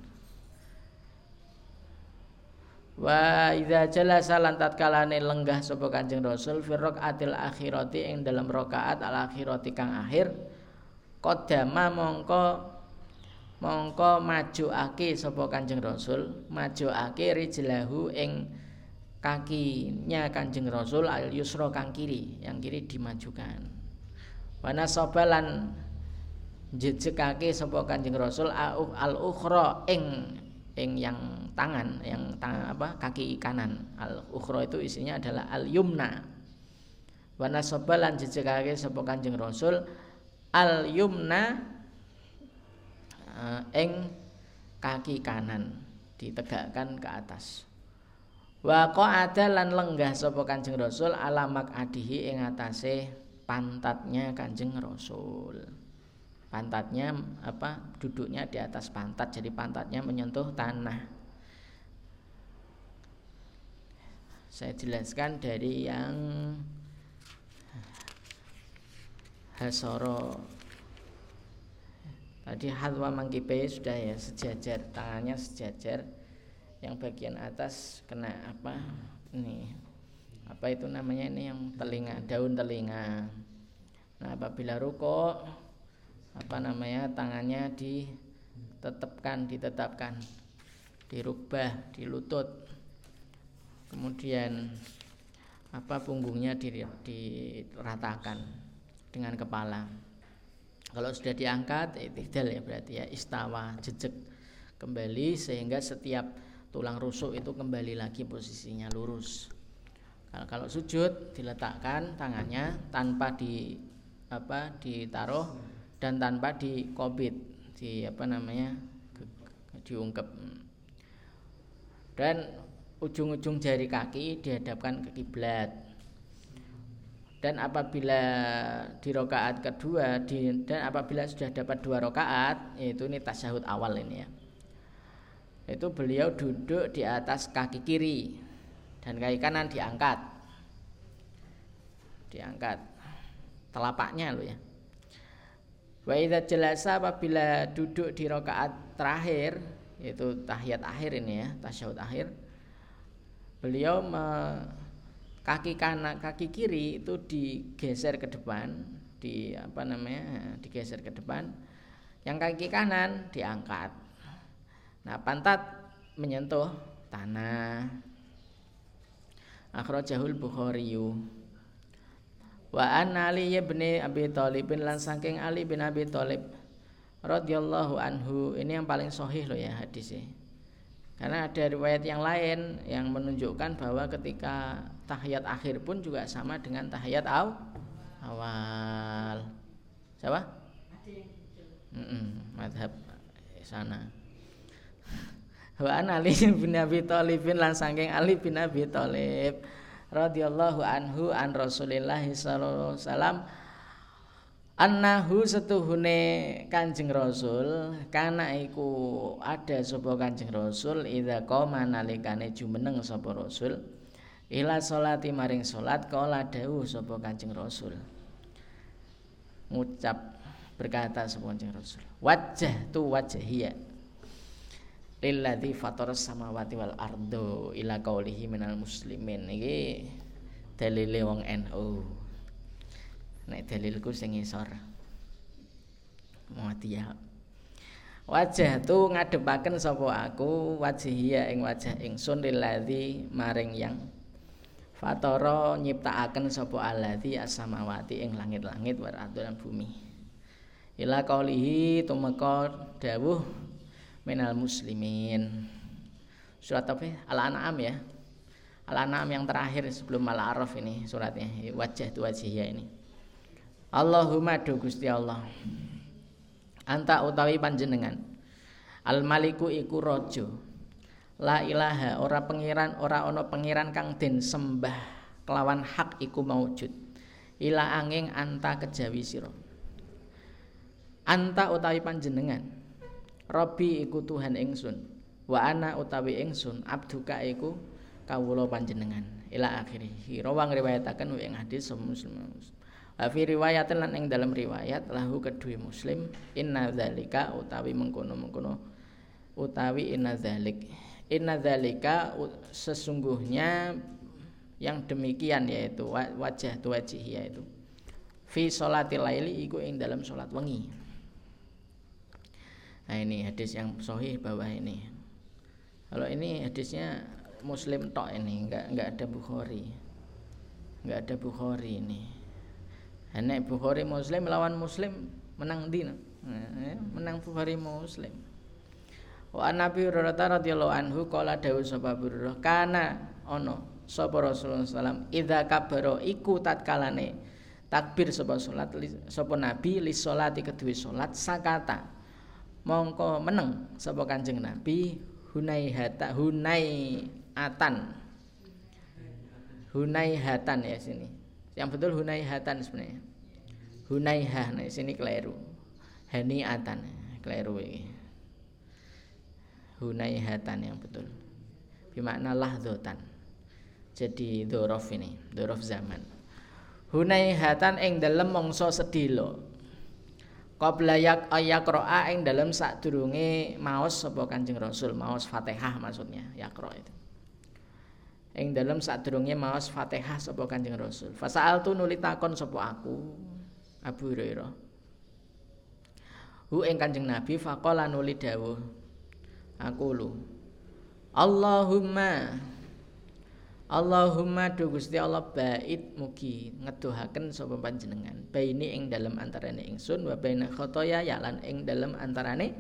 Wa idza jalasa lan tatkalane lenggah sapa Kanjeng Rasul fi atil akhirati ing dalam rakaat al akhirati kang akhir qadama mongko mongko majuake sapa Kanjeng Rasul majuake rijlahu ing kakinya Kanjeng Rasul al yusra kang kiri yang kiri dimajukan. Wana sobalan jejekake sapa Kanjeng Rasul al ukhra ing ing yang tangan yang tangan apa kaki kanan. Al ukhra itu isinya adalah al yumna. Wana sobalan jejekake sapa Kanjeng Rasul al yumna uh, ing kaki kanan ditegakkan ke atas. Wa ada lan lenggah sapa Kanjeng Rasul alamak adihi ing atase pantatnya Kanjeng Rasul. Pantatnya apa duduknya di atas pantat jadi pantatnya menyentuh tanah saya jelaskan dari yang Hasoro. Tadi halwa mangkipe sudah ya sejajar tangannya sejajar. Yang bagian atas kena apa? Ini apa itu namanya ini yang telinga daun telinga. Nah apabila ruko apa namanya tangannya ditetapkan ditetapkan dirubah di lutut kemudian apa punggungnya diratakan dengan kepala kalau sudah diangkat iktidal ya berarti ya istawa jejak kembali sehingga setiap tulang rusuk itu kembali lagi posisinya lurus. Kalau, kalau sujud diletakkan tangannya tanpa di apa ditaruh dan tanpa dikobit di apa namanya diungkep dan ujung-ujung jari kaki dihadapkan ke kiblat. Dan apabila di rokaat kedua di, dan apabila sudah dapat dua rokaat yaitu ini tasyahud awal ini ya. Itu beliau duduk di atas kaki kiri dan kaki kanan diangkat. Diangkat. Telapaknya lo ya. Wa idza jalasa apabila duduk di rakaat terakhir yaitu tahiyat akhir ini ya tasyahud akhir beliau me, kaki kanan kaki kiri itu digeser ke depan di apa namanya digeser ke depan yang kaki kanan diangkat Nah, pantat menyentuh tanah. Akhrajahul Bukhari. Wa an Ali bin Abi Thalib lan saking Ali bin Abi Thalib radhiyallahu anhu. Ini yang paling sahih loh ya hadisnya. Karena ada riwayat yang lain yang menunjukkan bahwa ketika tahiyat akhir pun juga sama dengan tahiyat aw awal. Siapa? Mm -mm, madhab sana wa an Ali bin Abi Thalib lan saking Ali bin Abi Thalib radhiyallahu anhu an Rasulillah sallallahu alaihi wasallam annahu setuhune Kanjeng Rasul kana iku ada sapa Kanjeng Rasul idza qoma nalikane jumeneng sapa Rasul ila salati maring salat kala dawuh sapa Kanjeng Rasul. Ngucap berkata sapa Kanjeng Rasul wajah tu wajhiya lilladzi fataras samawati wal ardo ila qaulihi minal muslimin. Iki dalile wong NU nek dalilku sing ngisor. Muhammadiyah Wajah tu ngadepaken sapa aku? Wajhiya ing wajah ingsun lilladzi maring yang Fatara nyiptakaken sapa alladzi as-samawati ing langit-langit wal ardo lan bumi. Ila qaulihi tumeka dawuh minal muslimin. Surat apa al-an'am ya. Al-an'am yang terakhir sebelum al-araf ini suratnya. Wajah tu wajihya ini Allahumma do Gusti Allah. Anta utawi panjenengan. Al maliku iku rojo la ilaha ora pengiran ora ono pengiran kang den sembah kelawan hak iku maujud. Ila angin anta kejawi sira. Anta utawi panjenengan. Robi iku Tuhan ingsun. Wa ana utawi ingsun abduka iku kawula panjenengan. Ila akhirih. Rawang riwayataken ing hadis muslim fi riwayatin lan ing dalam riwayat lahu kedue muslim inna zalika utawi mengkono-mengkono utawi inna zalik inna zalika sesungguhnya yang demikian yaitu wajah tu wajih yaitu fi sholatil laili iku ing dalam salat wengi Nah ini hadis yang sahih bawah ini. Kalau ini hadisnya Muslim tok ini, enggak enggak ada Bukhari. Enggak ada Bukhari ini. Enak Bukhari Muslim lawan Muslim menang di nah, ya, menang Bukhari Muslim. Wa Nabi Hurairah radhiyallahu anhu qala dawu sapa Hurairah kana ono sapa Rasulullah sallam idza kabaro iku tatkalane takbir sapa salat sapa nabi li salati kedue salat sakata. Mongko meneng sapa Kanjeng Nabi hunai hata hunai atan hunai hatan ya sini yang betul hunai hatan sebenarnya. Hunai ha nah sini keliru. Hani atan keliru ini. Hunai hatan yang betul. Bermakna lahdotan jadi dorof ini dorof zaman. Hunai hatan ing dalam mongso sedilo qabla yak ayakroa ing dalam sadurunge maos sapa Kanjeng Rasul maos Fatihah maksudnya yakra itu ing dalam sadurunge maos Fatihah sapa Kanjeng Rasul. Fasaal tu nuli takon sapa aku? Abu Hurairah. Hu ing Kanjeng Nabi faqala nuli dawuh. Aku lu. Allahumma. Allahumma do Gusti Allah bait mugi ngeduhaken sapa panjenengan. Baini ing dalem antarane ingsun wa baina khotoya ya lan ing dalem antarane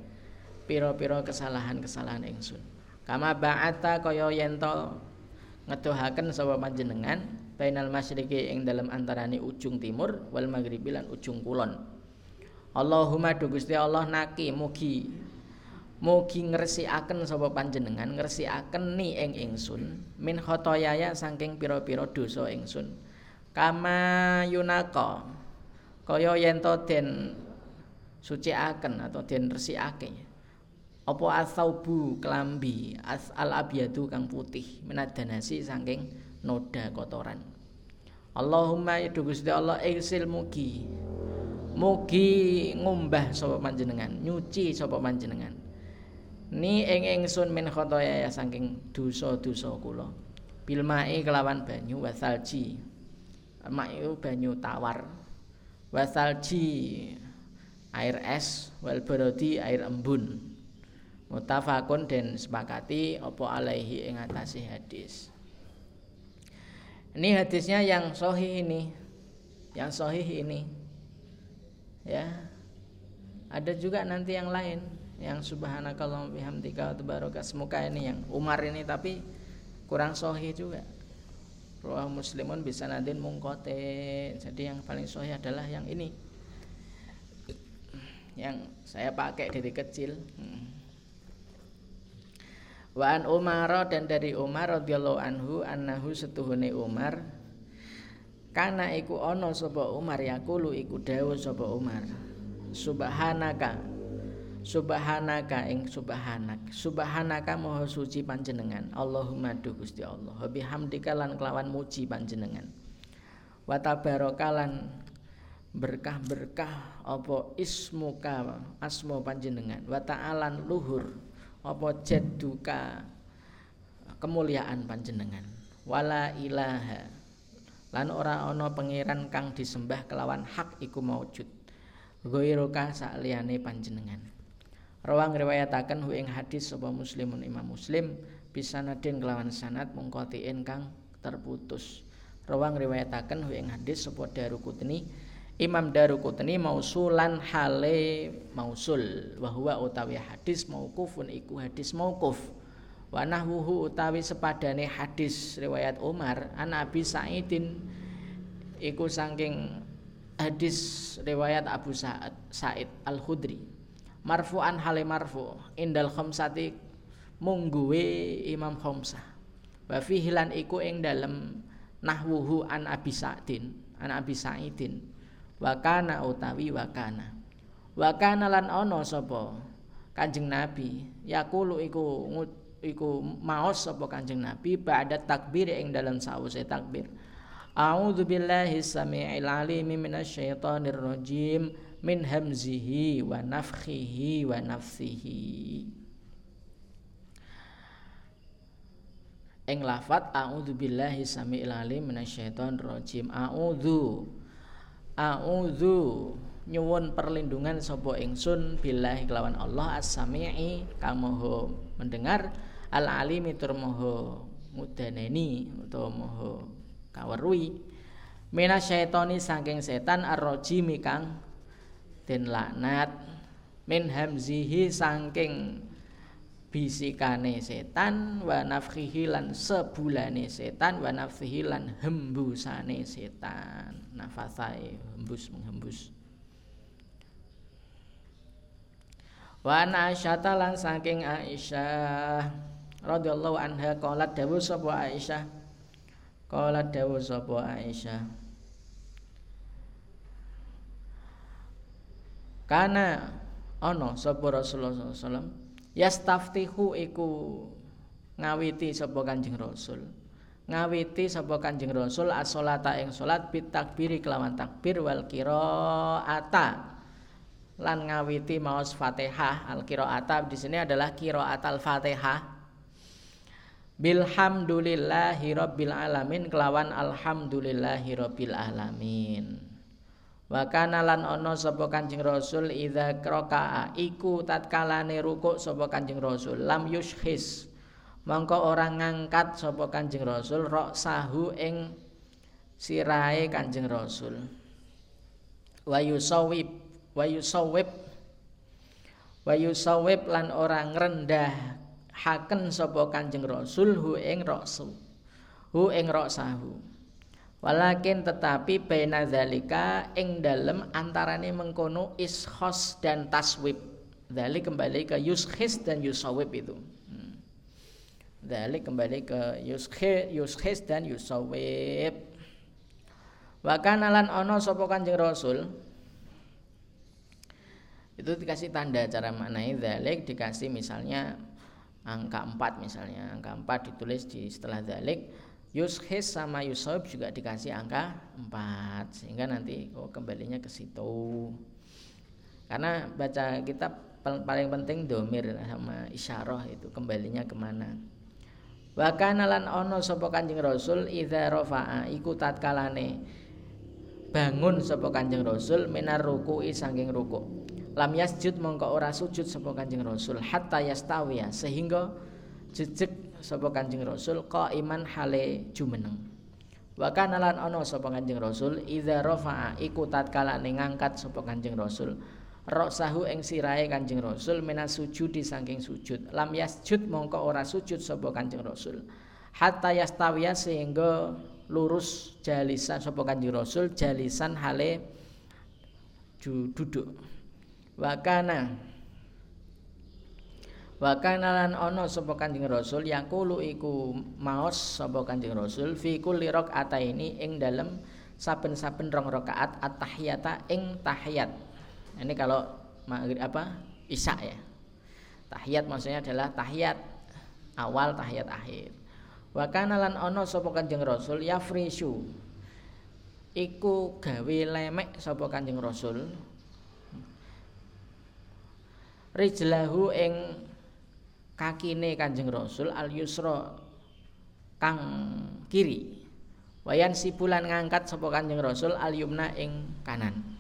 pira-pira kesalahan-kesalahan ingsun. Kama ba'ata kaya yen ngeduhaken sapa panjenengan bainal masyriqi ing dalem antarane ujung timur wal maghribi lan ujung kulon Allahumma do Gusti Allah naki mugi Mugi ngresikaken sapa panjenengan ngresikaken ni ing ingsun min khotoyaya saking pira-pira dosa ingsun. Kama yunaka kaya yen to den suciaken atau den resikake. Apa asaubu kelambi as al abyadu kang putih minadanasi saking noda kotoran. Allahumma ya Gusti Allah iksil mugi. Mugi ngumbah sapa panjenengan nyuci sapa panjenengan. Ni ing ingsun min khotoya ya saking dosa-dosa kula. Bil mai kelawan banyu wasalji mak banyu tawar. Wasalji air es. Wal barodi air embun mutafakun dan sepakati opo alaihi ing hadis. Ini hadisnya yang sohih ini yang sohih ini. Ya. Ada juga nanti yang lain yang subhanakallah bihamdika tabaraka. Semoga ini yang Umar ini tapi kurang sohih juga. Rawah muslimun bisa nanti mungkote jadi yang paling sohih adalah yang ini. Yang saya pakai dari kecil. Hmm. Wa an Umar dan dari Umar radhiyallahu anhu annahu setuhune Umar kana iku ana sapa Umar yaqulu iku dawuh sapa Umar. Subhanaka subhanaka ing subhanak subhanaka maha suci panjenengan. Allahumma du Gusti Allah. Bihamdika lan kelawan muji panjenengan. Wa tabarakalan berkah-berkah apa ismuka asmo panjenengan. Wa ta'alan luhur apa jadduka kemuliaan panjenengan? Wala ilaha. Lan ora ana pangeran kang disembah kelawan hak iku maujud. Ghairuka sakliyane panjenengan. Rawang riwayataken hu ing hadis sapa muslimun imam muslim bisa nadin kelawan sanad mungkotiin kang terputus. Rawang riwayataken hu ing hadis sapa darukutni Imam Daruqutni mausulan hale mausul wa huwa utawi hadis mauqufun iku hadis mauquf. Wa nahwuhu utawi sepadane hadis riwayat Umar an Abi Sa'idin iku saking hadis riwayat Abu Sa'id Sa'id Al-Khudri. Marfu'an hale marfu indal khamsati mungguwe Imam Khamsah. Wa fihi lan iku ing dalem nahwuhu an Abi Sa'idin an Abi Sa'idin wakana utawi wakana. Wakana lan ono sapa? Kanjeng Nabi. Yakulu iku iku maos sapa Kanjeng Nabi ba'da takbir ing dalam sause takbir. A'udzu billahi samii'il 'alimi minasyaitonir rajim min hamzihi wa nafthihi wa nafsihi. Ing lafat a'udzu billahi samii'il 'alim minasyaitonir rajim. A'udzu A'udzu nyuwun perlindungan sapa ingsun billahi kelawan Allah as-sami'i kang maha mendengar al-alimi tur maha mudaneni utawa maha kaweruhi minasyaitoni saking setan ar-rajimi kang den laknat. Min hamzihi saking bisikane setan wa nafkhihi lan sebulane setan wa nafkhihi lan hembusane setan nafasai hembus menghembus. Wa Aisyah lan saking Aisyah radhiyallahu anha qalat dawuh sapa Aisyah? Qalat dawuh sapa Aisyah? Kana ana sapa Rasulullah sallallahu alaihi wasallam yastaftihu iku ngawiti sapa Kanjeng Rasul ngawiti sapa Kanjeng Rasul as-sholata ing salat bit takbiri kelawan takbir wal qiraata. Lan ngawiti maos Fatihah al qiraata di sini adalah qiraat al Fatihah. Bilhamdulillahi rabbil alamin kelawan alhamdulillahi rabbil alamin. Wa kana lan ana sapa Kanjeng Rasul idza raka'a iku tatkalane rukuk sapa Kanjeng Rasul lam yushkhis mongko ora ngangkat sapa Kanjeng Rasul rok sahu ing sirahe Kanjeng Rasul wa yusawib wa yusawib wa yusawib lan ora ngrendah haken sapa Kanjeng Rasul hu ing roksu hu rok sahu Walakin tetapi baina zalika ing dalem antarane mengkono ishos dan taswib. Dalik kembali ke yushis dan yusawib itu. Dalik kembali ke yushis dan yusawib. Wa kana lan ana Rasul? Itu dikasih tanda cara maknai dalik dikasih misalnya angka 4 misalnya. Angka 4 ditulis di setelah dalik yushis sama yusob juga dikasih angka 4 sehingga nanti oh kembalinya ke situ. Karena baca kitab paling penting domir sama isyarah itu kembalinya ke mana wa lan ono sapa kanjeng rasul idza rafa'a iku tatkalane bangun sapa kanjeng rasul minar ruku'i saking ruku' lam yasjud mongko ora sujud sapa Kanjeng Rasul hatta yastawiya sehingga jejeg sapa Kanjeng Rasul iman hale jumeneng. Wa kana lan ana sapa Kanjeng Rasul idza rafa'a iku tatkala ngangkat sapa Kanjeng Rasul Roksahu ing sirahe Kanjeng Rasul minas sujudi saking sujud. Lam yasjud mongko ora sujud sapa Kanjeng Rasul. Hatta yastawiya sehingga lurus jalisan sapa Kanjeng Rasul jalisan hale duduk. Wakana wakana lan ono sapa Kanjeng Rasul yaqulu iku maos sapa Kanjeng Rasul fi kulli ini ing dalem saben-saben rong rakaat at-tahiyata ing tahiyat. Ini kalau maghrib apa? Isya ya. Tahiyat maksudnya adalah tahiyat awal tahiyat akhir. Wakana lan ono sapa Kanjeng Rasul yafrishu iku gawe lemek sapa Kanjeng Rasul rijlahu ing kakine Kanjeng Rasul al yusra kang kiri wayan sibulan ngangkat sapa Kanjeng Rasul al yumna ing kanan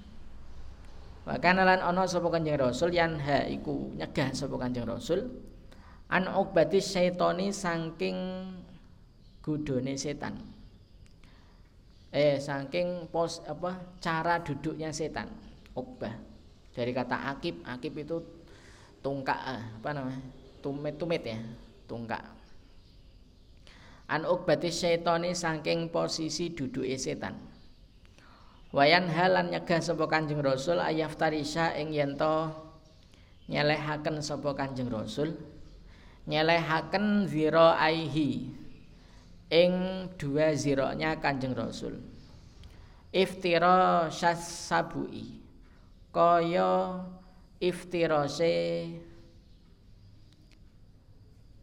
wa kana lan ana sapa Kanjeng Rasul yan ha iku nyegah sapa Kanjeng Rasul. An ubati syaitani saking gudone setan. Eh saking pos apa cara duduknya setan ubah dari kata akib akib itu tungkak ah, apa namanya tumit tumit ya tungkak. An ukbati syaitani saking posisi duduk setan wayan halan nyegah sapa kanjeng rasul ayaftarisha ing yento nyelehaken sapa kanjeng rasul. Nyelehaken zira aihi ing dua ziroknya kanjeng rasul. Iftira sabui kaya iftirose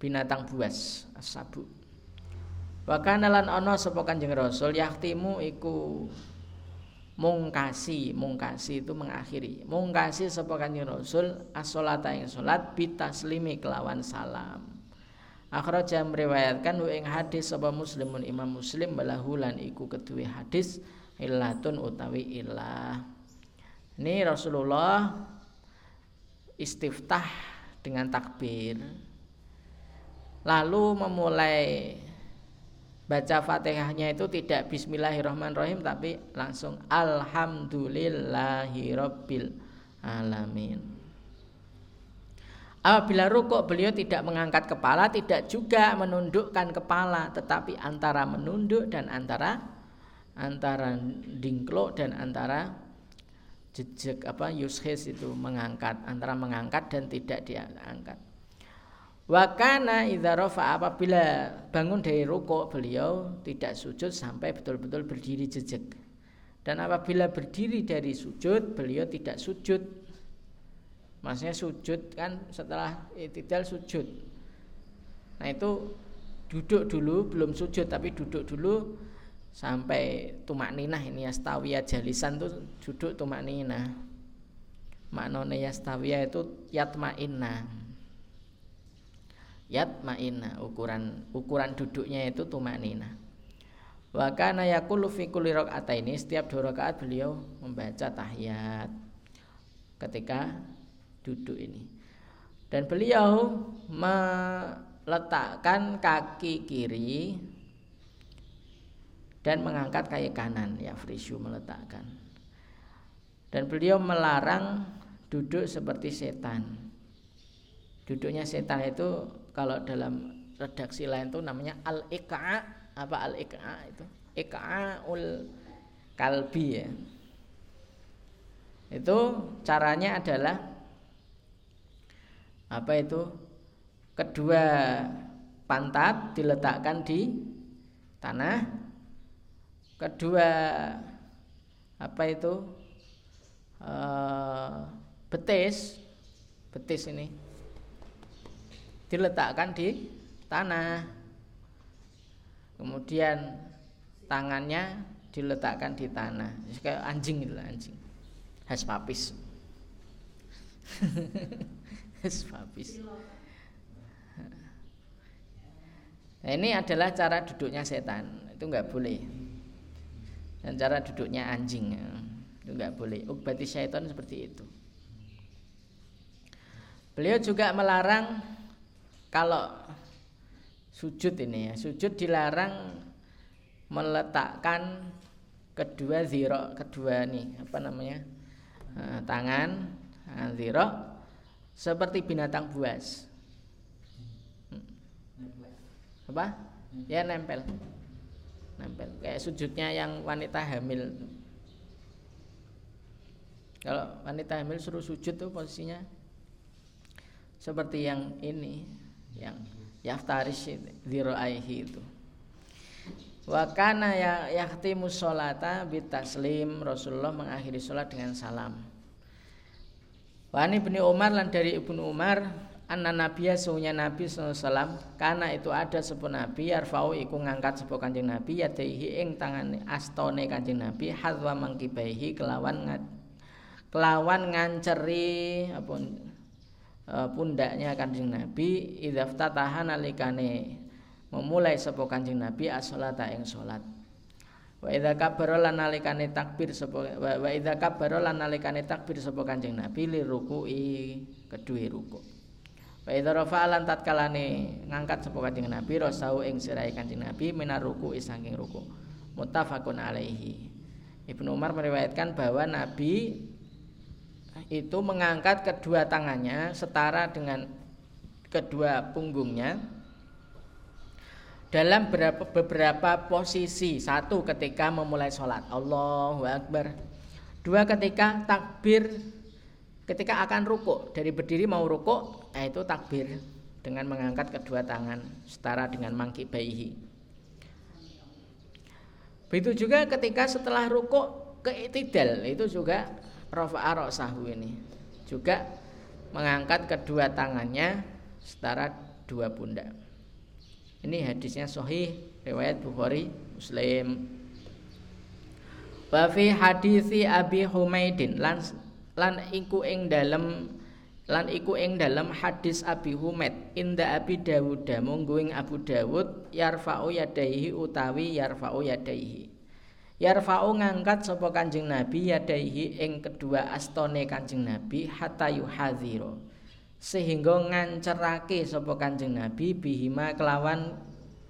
binatang buas asabu Wakana lan ana sapa Kanjeng Rasul yaktimu iku mungkasi mungkasi itu mengakhiri. Mungkasi sapa Kanjeng Rasul as-sholata ing salat bitaslimi kelawan salam. Akhraja meriwayatkan ing hadis sapa muslimun imam muslim balahulan iku kedue hadis illatun utawi ilah ini Rasulullah istiftah dengan takbir. Lalu memulai baca fatihahnya itu tidak bismillahirrahmanirrahim tapi langsung alhamdulillahirabbil alamin. Apabila rukuk beliau tidak mengangkat kepala tidak juga menundukkan kepala tetapi antara menunduk dan antara antara dingklok dan antara jejak apa yushis itu mengangkat antara mengangkat dan tidak diangkat Wakana idharofa apabila bangun dari ruko beliau tidak sujud sampai betul-betul berdiri jejak dan apabila berdiri dari sujud beliau tidak sujud. Maksudnya sujud kan setelah itidal sujud. Nah itu duduk dulu belum sujud tapi duduk dulu sampai tumak ninah ini yastawiyah jalisan tuh duduk tumak ninah. Maknanya yastawiyah itu yatma'inna yatma'inna ukuran ukuran duduknya itu tumak ninah wa kana yaqulu fi kulli ini setiap dua rakaat beliau membaca tahiyat ketika duduk ini. Dan beliau meletakkan kaki kiri dan mengangkat kaki kanan ya Frishu meletakkan. Dan beliau melarang duduk seperti setan. Duduknya setan itu kalau dalam redaksi lain itu namanya al ika apa al ika itu? Ul kalbi ya. Itu caranya adalah apa itu? Kedua pantat diletakkan di tanah. Kedua apa itu? Uh, betis. Betis ini diletakkan di tanah. Kemudian tangannya diletakkan di tanah. Kayak anjing itu anjing. Has papis has papis nah, ini adalah cara duduknya setan. Itu nggak boleh. Dan cara duduknya anjing itu nggak boleh. Ukbati syaitan seperti itu. Beliau juga melarang kalau sujud ini ya sujud dilarang meletakkan kedua ziro kedua nih apa namanya eh, tangan tangan ziro seperti binatang buas. Hmm. apa? Ya nempel. Nempel. Kayak sujudnya yang wanita hamil. Kalau wanita hamil suruh sujud tuh posisinya seperti yang ini yang yaftarish ziro aihi itu Wa kana ya yahtimu sholata bitaslim Rasulullah mengakhiri sholat dengan salam. Wa ibni Umar lan dari ibnu Umar anna nabiya sunya Nabi sallallahu karena itu ada sepuh Nabi yarfau iku ngangkat sepuh Kanjeng Nabi yadaihi ing tangan astone Kanjeng Nabi hadwa mangkibaihi kelawan kelawan nganceri apa e, pundaknya Kanjeng Nabi idzaftataha nalikane memulai sapa Kanjeng Nabi as-sholata ing salat. Wa idza kabbara lan nalikane takbir sapa wa idza kabbara lan nalikane takbir sapa Kanjeng Nabi li ruku'i kedue ruku. Wa idza rafa'a lan tatkalane ngangkat sapa Kanjeng Nabi rasau ing sirahe Kanjeng Nabi minar ruku'i saking ruku. Muttafaqun alaihi. Ibnu Umar meriwayatkan bahwa Nabi itu mengangkat kedua tangannya setara dengan kedua punggungnya dalam beberapa, beberapa posisi. Satu ketika memulai sholat. Allahu Akbar. Dua ketika takbir ketika akan ruku dari berdiri mau ruku nah itu takbir dengan mengangkat kedua tangan setara dengan mangki bayi begitu juga ketika setelah ruku ke itidal itu juga rafa'a sahu ini. Juga mengangkat kedua tangannya setara dua pundak. Ini hadisnya sahih riwayat Bukhari Muslim. Wa fi hadisi Abi Humaidin lan lan iku ing dalem lan iku ing dalem hadis Abi Humaid inda Abi Dawud munggu ing Abu Dawud yarfa'u yadaihi utawi yarfa'u yadaihi yarfa'u ngangkat sapa Kanjeng Nabi yadaihi ing kedua astone Kanjeng Nabi hatta yuhadzira sehingga ngancerake sapa Kanjeng Nabi bihima kelawan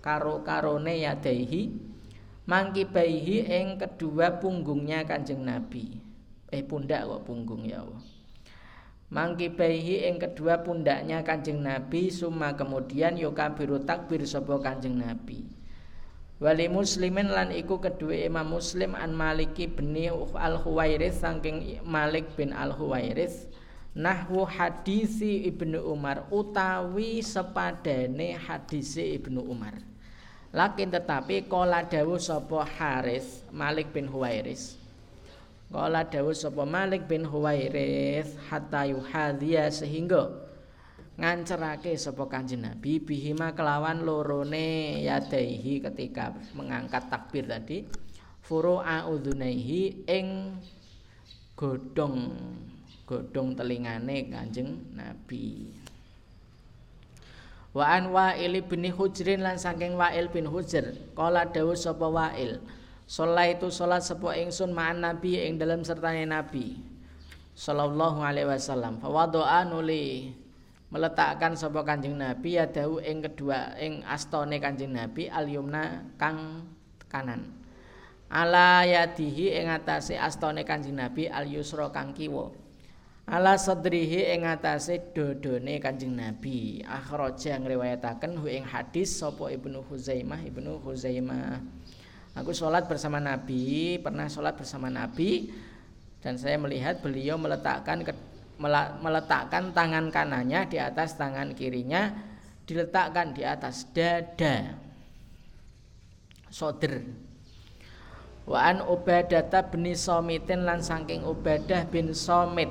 karo-karone yadaihi mangkibaihi ing kedua punggungnya Kanjeng Nabi. Eh pundak kok punggung ya Allah. Mangkibaihi ing kedua pundaknya Kanjeng Nabi summa kemudian yukabiru takbir sapa Kanjeng Nabi. Wali muslimin lan iku kedua Imam Muslim an Maliki bin Al Huwairits saking Malik bin Al Huwairits nahwu hadisi Ibnu Umar utawi sepadane hadisi Ibnu Umar. Lakin tetapi kola dawuh sapa Haris Malik bin Huwairis kola dawuh sapa Malik bin Huwairis hatta yuhadhiya sehingga ngancerake sapa Kanjeng Nabi bihima kelawan lorone yadaihi ketika mengangkat takbir tadi furu'a udhunaihi ing godhong godhong telingane Kanjeng Nabi. Wa an Wa'il bin Hujrin lan saking Wa'il bin Hujr, kala dawuh sapa Wa'il, itu salat sapa ingsun ma'an Nabi ing dalam sertane Nabi sallallahu alaihi wasallam. Fa wadu'a nuli meletakkan sapa Kanjeng Nabi ya dawu ing kedua ing astone Kanjeng Nabi al yumna kang kanan. Ala yadihi ing atase astone Kanjeng Nabi al yusra kang kiwa. Ala sadrihi ing atase dodone Kanjeng Nabi. Akhraja ngriwayataken hu ing hadis sapa Ibnu Huzaimah Ibnu Huzaimah. Aku sholat bersama Nabi pernah sholat bersama Nabi dan saya melihat beliau meletakkan meletakkan tangan kanannya di atas tangan kirinya diletakkan di atas dada. Soder. Wa an Ubadah bin Somitin lan saking Ubadah bin Somit.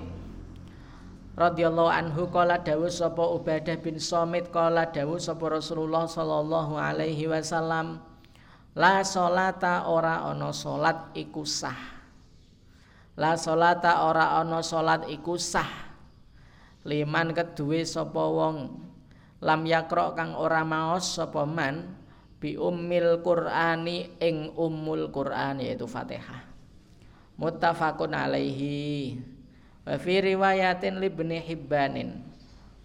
Radhiyallahu anhu kala dawuh sapa Ubadah bin Somit kala dawuh sapa Rasulullah sallallahu alaihi wasallam la salata ora ana salat iku sah la salata ora ana salat iku sah. Liman keduwe sapa wong. Lam yakra kang ora maos sapa man bi ummil qur'ani ing ummul qur'an yaitu Fatihah. Muttafaqun alaihi. Wa fi riwayatin li ibni hibbanin.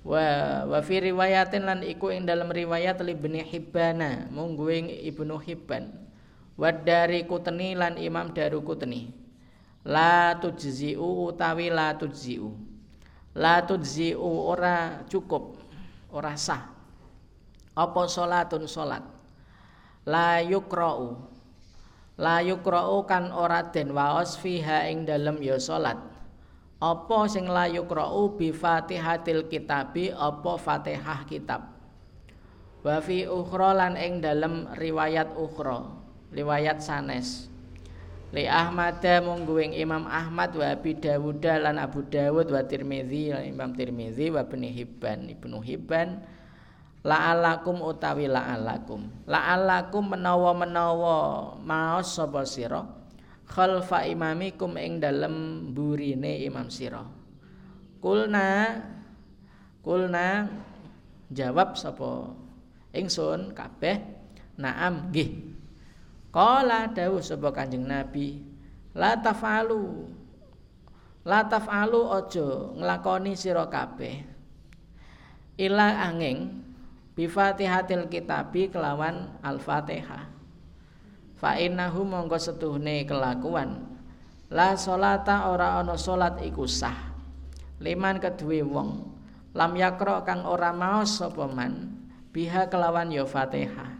Wa wa fi riwayatin lan iku ing dalam riwayat li ibni hibbana. Munggu ing ibnu hibban. Wa dari lan imam daru kutni la tujzi'u utawi la tujzi'u la tujzi'u ora cukup ora sah. Apa salatun salat la yukra'u. La yukra'u kan ora den waos fiha ing dalem ya salat apa sing la yukra'u bi fatihatil kitabi apa fatihah kitab? Wa fi ukhra lan ing dalem riwayat ukhra riwayat sanes Li Ahmad mungguing Imam Ahmad wa Abi Dawud lan Abu Dawud wa Tirmizi Imam Tirmizi wa Ibnu Hibban. Ibnu Hibban la'alakum utawi la'alakum. La'alakum menawa-menawa maos sapa sira? Khalfa imamikum ing dalem burine imam sira. Kulna kulna jawab sapa? Ingsun kabeh naam nggih qala dawuh sapa kanjeng nabi la tafalu. La tafalu aja nglakoni sira kabeh. Ila angin bifatihatil kitabi kelawan al-fatihah. Fa innahu mongko setuhne kelakuan. La solata ora ana salat iku sah. Liman kedue wong lam yakro kang ora maos sapa man biha kelawan ya fatihah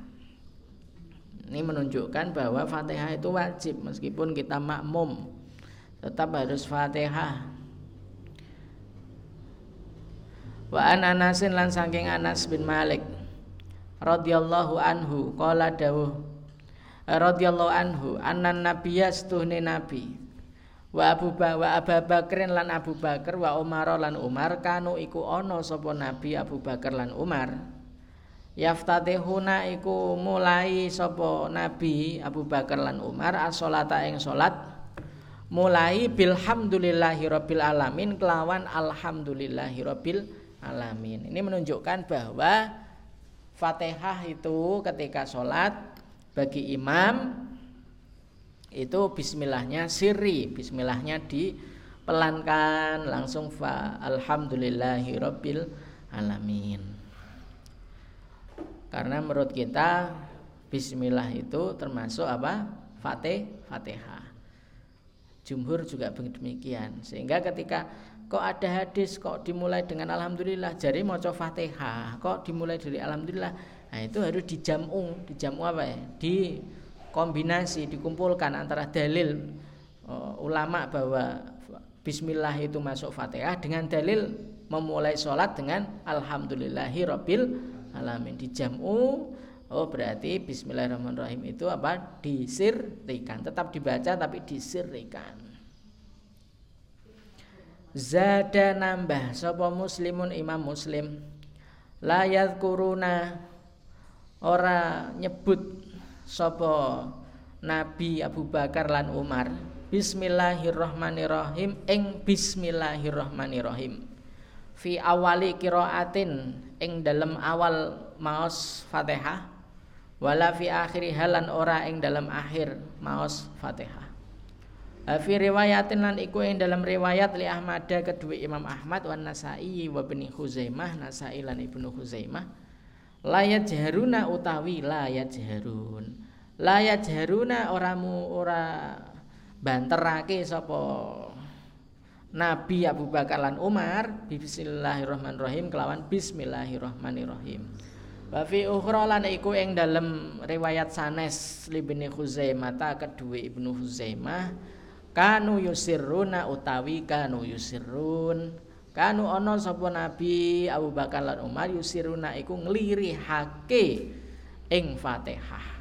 ini menunjukkan bahwa fatihah itu wajib meskipun kita makmum tetap harus fatihah. Wa an Anasin lan saking Anas bin Malik radhiyallahu anhu qala dawuh radhiyallahu anhu annan nabiyya stuhne nabi wa Abu ba wa Abu Bakrin lan Abu Bakar wa Umar lan Umar kanu iku ana sapa nabi Abu Bakar lan Umar yaftatihuna iku mulai sapa nabi Abu Bakar lan Umar as-sholata ing salat mulai bilhamdulillahi rabbil alamin kelawan alhamdulillahi rabbil alamin. Ini menunjukkan bahwa Fatihah itu ketika sholat bagi imam itu bismillahnya sirri, bismillahnya dipelankan langsung fa alhamdulillahi rabbil alamin. Karena menurut kita bismillah itu termasuk apa? Fatih, Fatihah. Jumhur juga demikian. Sehingga ketika kok ada hadis kok dimulai dengan alhamdulillah jari maca Fatihah kok dimulai dari alhamdulillah nah itu harus dijamu dijamu apa ya di kombinasi dikumpulkan antara dalil uh, ulama bahwa bismillah itu masuk Fatihah dengan dalil memulai sholat dengan alhamdulillahi rabbil alamin dijamu oh berarti bismillahirrahmanirrahim itu apa? Disirrikan. Tetap dibaca tapi disirrikan. Zada nambah sapa muslimun imam muslim. Layat kuruna ora nyebut sapa Nabi Abu Bakar lan Umar. Bismillahirrahmanirrahim ing Bismillahirrahmanirrahim fi awali kiraatin ing dalam awal maos Fatihah. Wala fi akhiri halan ora ing dalam akhir maos Fatihah. Fi riwayatin lan iku ing dalam riwayat li Ahmad kedua Imam Ahmad wan Nasai wa Ibnu Huzaimah Nasai lan Ibnu Huzaimah layat jaharuna utawi layat jaharun layat jaharuna oramu ora banterake sapa Nabi Abu Bakar lan Umar Bismillahirrahmanirrahim kelawan Bismillahirrahmanirrahim. Wa fi ukhra lan iku ing dalem riwayat sanes Ibnu Huzaimah ta kedua Ibnu Huzaimah kanu yusiruna utawi kanu yusirun kanu ono sapa nabi Abu Bakar lan Umar yusiruna iku nglirihake ing Fatihah.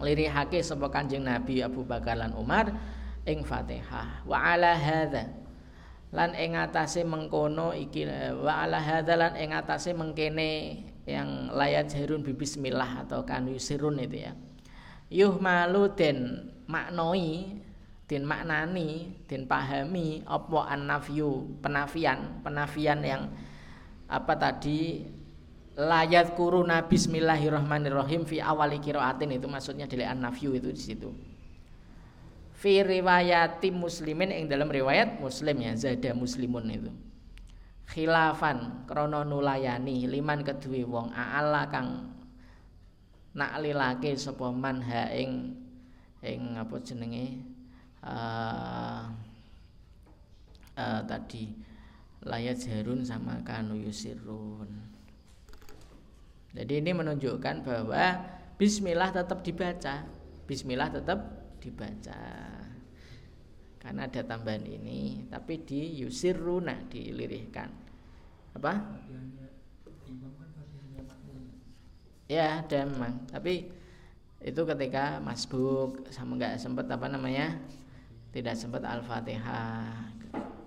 Nglirihake sapa Kanjeng Nabi Abu Bakar lan Umar ing Fatihah. Wa ala hadza. Lan ing atase mengkono iki wa ala hadzalan ing atase mengkene yang layat jarun bi bismillah atau kan yusirun itu ya. Yuh malu den maknoi den maknani den pahami apa annafyu penafian penafian yang apa tadi? Layat kuruna bismillahirrahmanirrahim fi awali kiraatin itu maksudnya dari annafyu itu di situ fi riwayati muslimin yang dalam riwayat muslim ya zada muslimun itu. Khilafan krono nulayani liman kedue wong aala kang naklilake sapa man ha ing ing apa jenenge uh, uh, tadi layat jarun sama kanu yusirun. Jadi ini menunjukkan bahwa bismillah tetap dibaca bismillah tetap dibaca karena ada tambahan ini tapi di yusiruna dilirihkan. Apa? Ya ada memang. Tapi itu ketika masbuk sama nggak sempat apa namanya tidak sempat al-fatihah.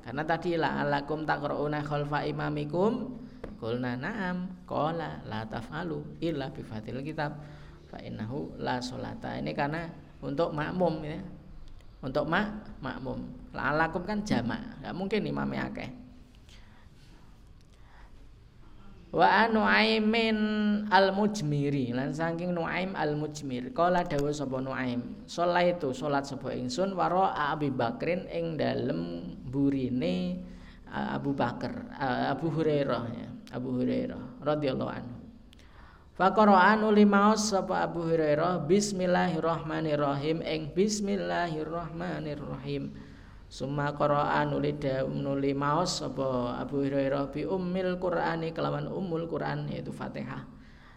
Karena tadi la alakum taqrauna khalfa imamikum? Qulna na'am. Qala la taf'alu illa bi fatil kitab. Fa innahu la solata ini karena untuk makmum ya untuk mak makmum. Lalakum kan jamak. Nggak mungkin imamnya akeh. Wa nuaimin al mujmiri lan saking nuaim al mujmir kala dawuh sapa nuaim. Itu salat sapa ingsun waro Abi Bakrin ing dalem burine Abu Bakar Abu Hurairah ya Abu Hurairah radhiyallahu anhu Faqara'an uli maos sapa Abu Hurairah? Bismillahirrahmanirrahim. Ing Bismillahirrahmanirrahim. Summa qara'an uli nuli maos sapa Abu Hurairah? Bi ummil Qur'ani kelawan ummul Qur'an yaitu Fatihah.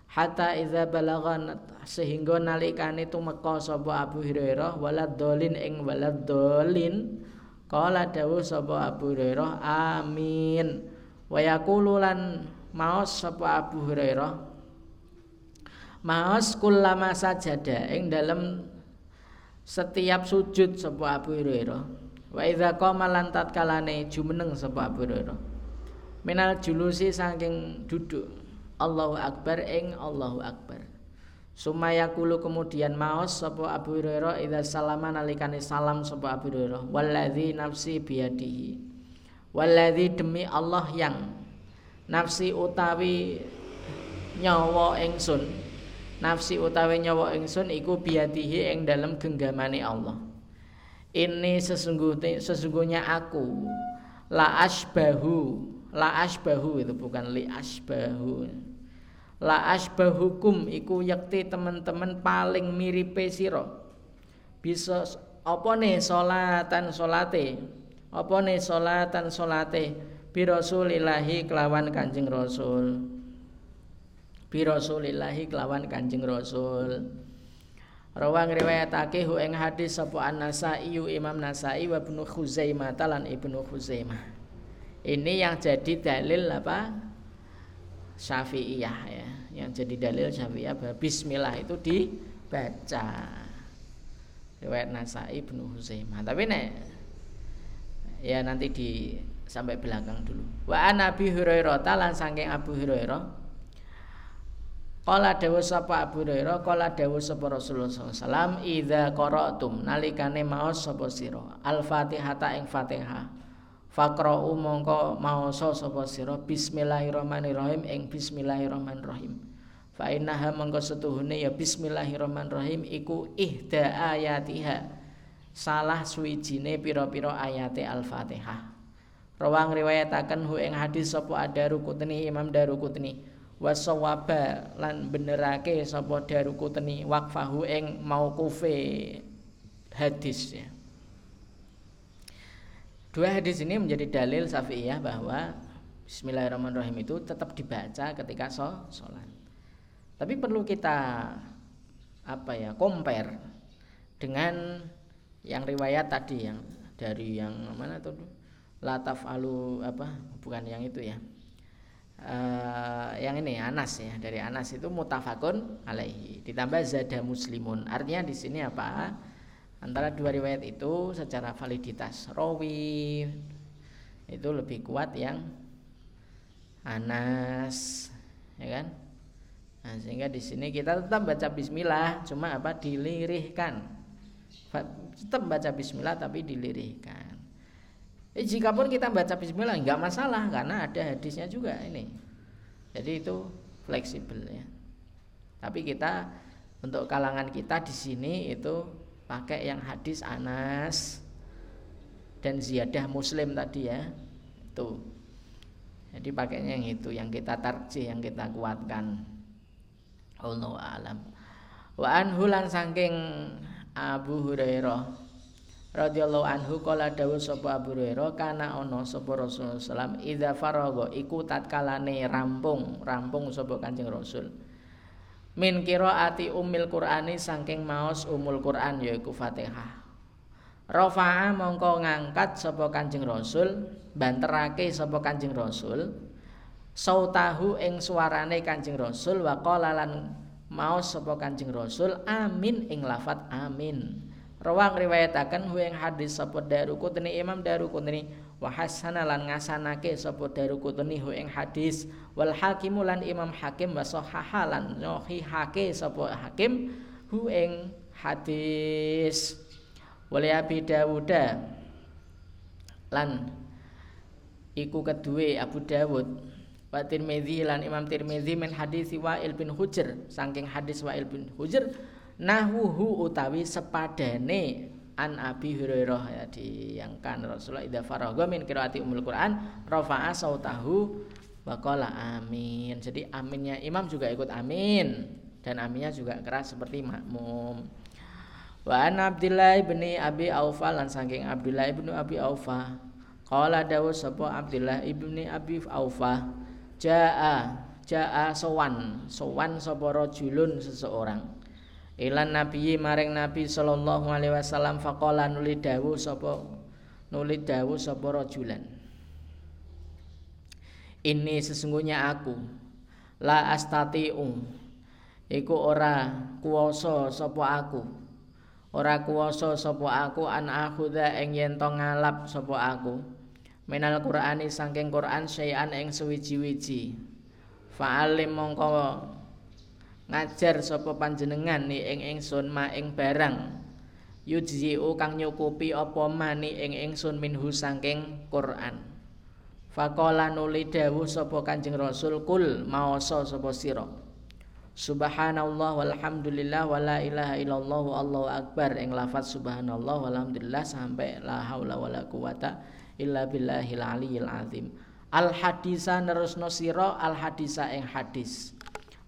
Hatta idza balaghan sehingga nalikane tumeka sapa Abu Hurairah walad dolin ing walad dolin Kala dawuh sapa Abu Hurairah amin. Wa yaqulu lan maos sapa Abu Hurairah maos kullama sajada ing dalam setiap sujud sapa Abu Hurairah. Wa idza qama lan tatkalane jumeneng sapa Abu Hurairah. Minal julusi saking duduk Allahu akbar ing Allahu akbar. Sumaya kulu kemudian maos sapa Abu Hurairah idza salama nalikane salam sapa Abu Hurairah. Walladzi nafsi biyadihi. Walladzi demi Allah yang nafsi utawi nyawa ingsun nafsi utawi nyawa ingsun iku biatihi ing dalam genggamane Allah. Ini sesungguhnya sesungguhnya aku. La asbahu la asbahu itu bukan li asbahu la asbahukum iku yakti teman-teman paling mirip sira. Bisa apa nih solatan solate apa nih solatan solate bi rasulillahi kelawan kanjeng rasul bi rasulillahi kelawan kanjeng rasul Rawang riwayatake hu ing hadis sapa An-Nasai Imam Nasai wa Ibnu Khuzaimah talan Ibnu Khuzaimah. Ini yang jadi dalil apa? Syafi'iyah ya. Yang jadi dalil Syafi'iyah bismillah itu dibaca. Riwayat Nasai Ibnu Khuzaimah. Tapi nek ya nanti di sampai belakang dulu. Wa an Abi Hurairah talan saking Abu Hurairah Kala dawu sapa Abu Hurairah, kala dawu sapa Rasulullah SAW, Idza qara'tum nalikane maos sapa sira Al-Fatihata ing Fatihah. Faqra'u mongko maosa sapa sira Bismillahirrahmanirrahim ing Bismillahirrahmanirrahim. Fa innaha mongko setuhune ya Bismillahirrahmanirrahim iku ihda ayatiha. Salah suwijine pira-pira ayate Al-Fatihah. Rawang riwayataken hu ing hadis sapa Ad-Darukutni Imam Darukutni wasawaba lan benerake sapa darukutni waqfahu ing mauqufe hadis ya. Dua hadis ini menjadi dalil Syafi'iyah bahwa Bismillahirrahmanirrahim itu tetap dibaca ketika sholat. Tapi perlu kita apa ya compare dengan yang riwayat tadi yang dari yang mana tuh lataf alu apa bukan yang itu ya uh, yang ini Anas ya dari Anas itu mutafakun alaihi. Ditambah zada muslimun. Artinya di sini apa? Antara dua riwayat itu secara validitas rawi itu lebih kuat yang Anas ya kan? Nah, sehingga di sini kita tetap baca Bismillah cuma apa? Dilirihkan. Tetap baca Bismillah tapi dilirihkan eh, jika pun kita baca Bismillah nggak masalah karena ada hadisnya juga ini. Jadi itu fleksibel ya. Tapi kita untuk kalangan kita di sini itu pakai yang hadis Anas dan ziyadah Muslim tadi ya. Itu. Jadi pakainya yang itu yang kita tarjih yang kita kuatkan. Allah alam. Wa anhulan saking Abu Hurairah radhiyallahu anhu kala dawuh sapa Abu Hurairah kana ana sapa Rasulullah sallam idza faragha iku tatkalane rampung rampung sapa Kanjeng Rasul. Min qiraati umil qur'ani saking maos umul Qur'an yaiku Fatihah. Rafa'a mongko ngangkat sapa Kanjeng Rasul banterake sapa Kanjeng Rasul sautahu ing suarane Kanjeng Rasul wa qala lan maos sapa Kanjeng Rasul amin ing lafat amin Rawang riwayataken hu ing hadis sapa Darukutni Imam Darukutni wa hasana lan ngasanake sapa Darukutni hu ing hadis. Wal hakimu lan Imam Hakim wa sahaha lan hake sapa Hakim hu hadis. Wali Abi Dawud lan iku kedue Abu Dawud. Wa Tirmidzi lan Imam Tirmidzi min hadis Wa'il bin Hujr. Saking hadis Wa'il bin Hujr nahwuhu utawi sepadane an Abi Hurairah ya diangkan Rasulullah idza faragha min qiraati umul Quran rafa'a sautahu wa qala amin. Jadi aminnya imam juga ikut amin dan aminnya juga keras seperti makmum. Wa an Abdullah bin Abi Aufa lan saking Abdullah bin Abi Aufa. Qala dawu sapa Abdullah ibni Abi Aufa. Jaa jaa sowan sowan sapa rajulun seseorang. Ilan Nabi maring Nabi sallallahu alaihi wasallam faqala nuli dawu sapa nuli dawu sapa rajulan. Ini sesungguhnya aku la astati'u. Iku ora kuwasa sapa aku. Ora kuwasa sapa aku an akhudha ing yen to ngalap sapa aku. Minal qur'ani saking Quran sayan ing suwiji-wiji. Fa'alim mongko ngajar sapa panjenengan ni ing ingsun ma ing barang yujziu kang nyukupi apa mani ing ingsun minhu saking Quran Faqala nuli dawuh sapa Kanjeng Rasul kul maoso sapa sira Subhanallah walhamdulillah wala ilaha illallah Allahu akbar ing lafaz subhanallah walhamdulillah sampai la haula wala quwata illa billahil aliyil azim. Al hadisa nerusno sira al hadisa ing hadis.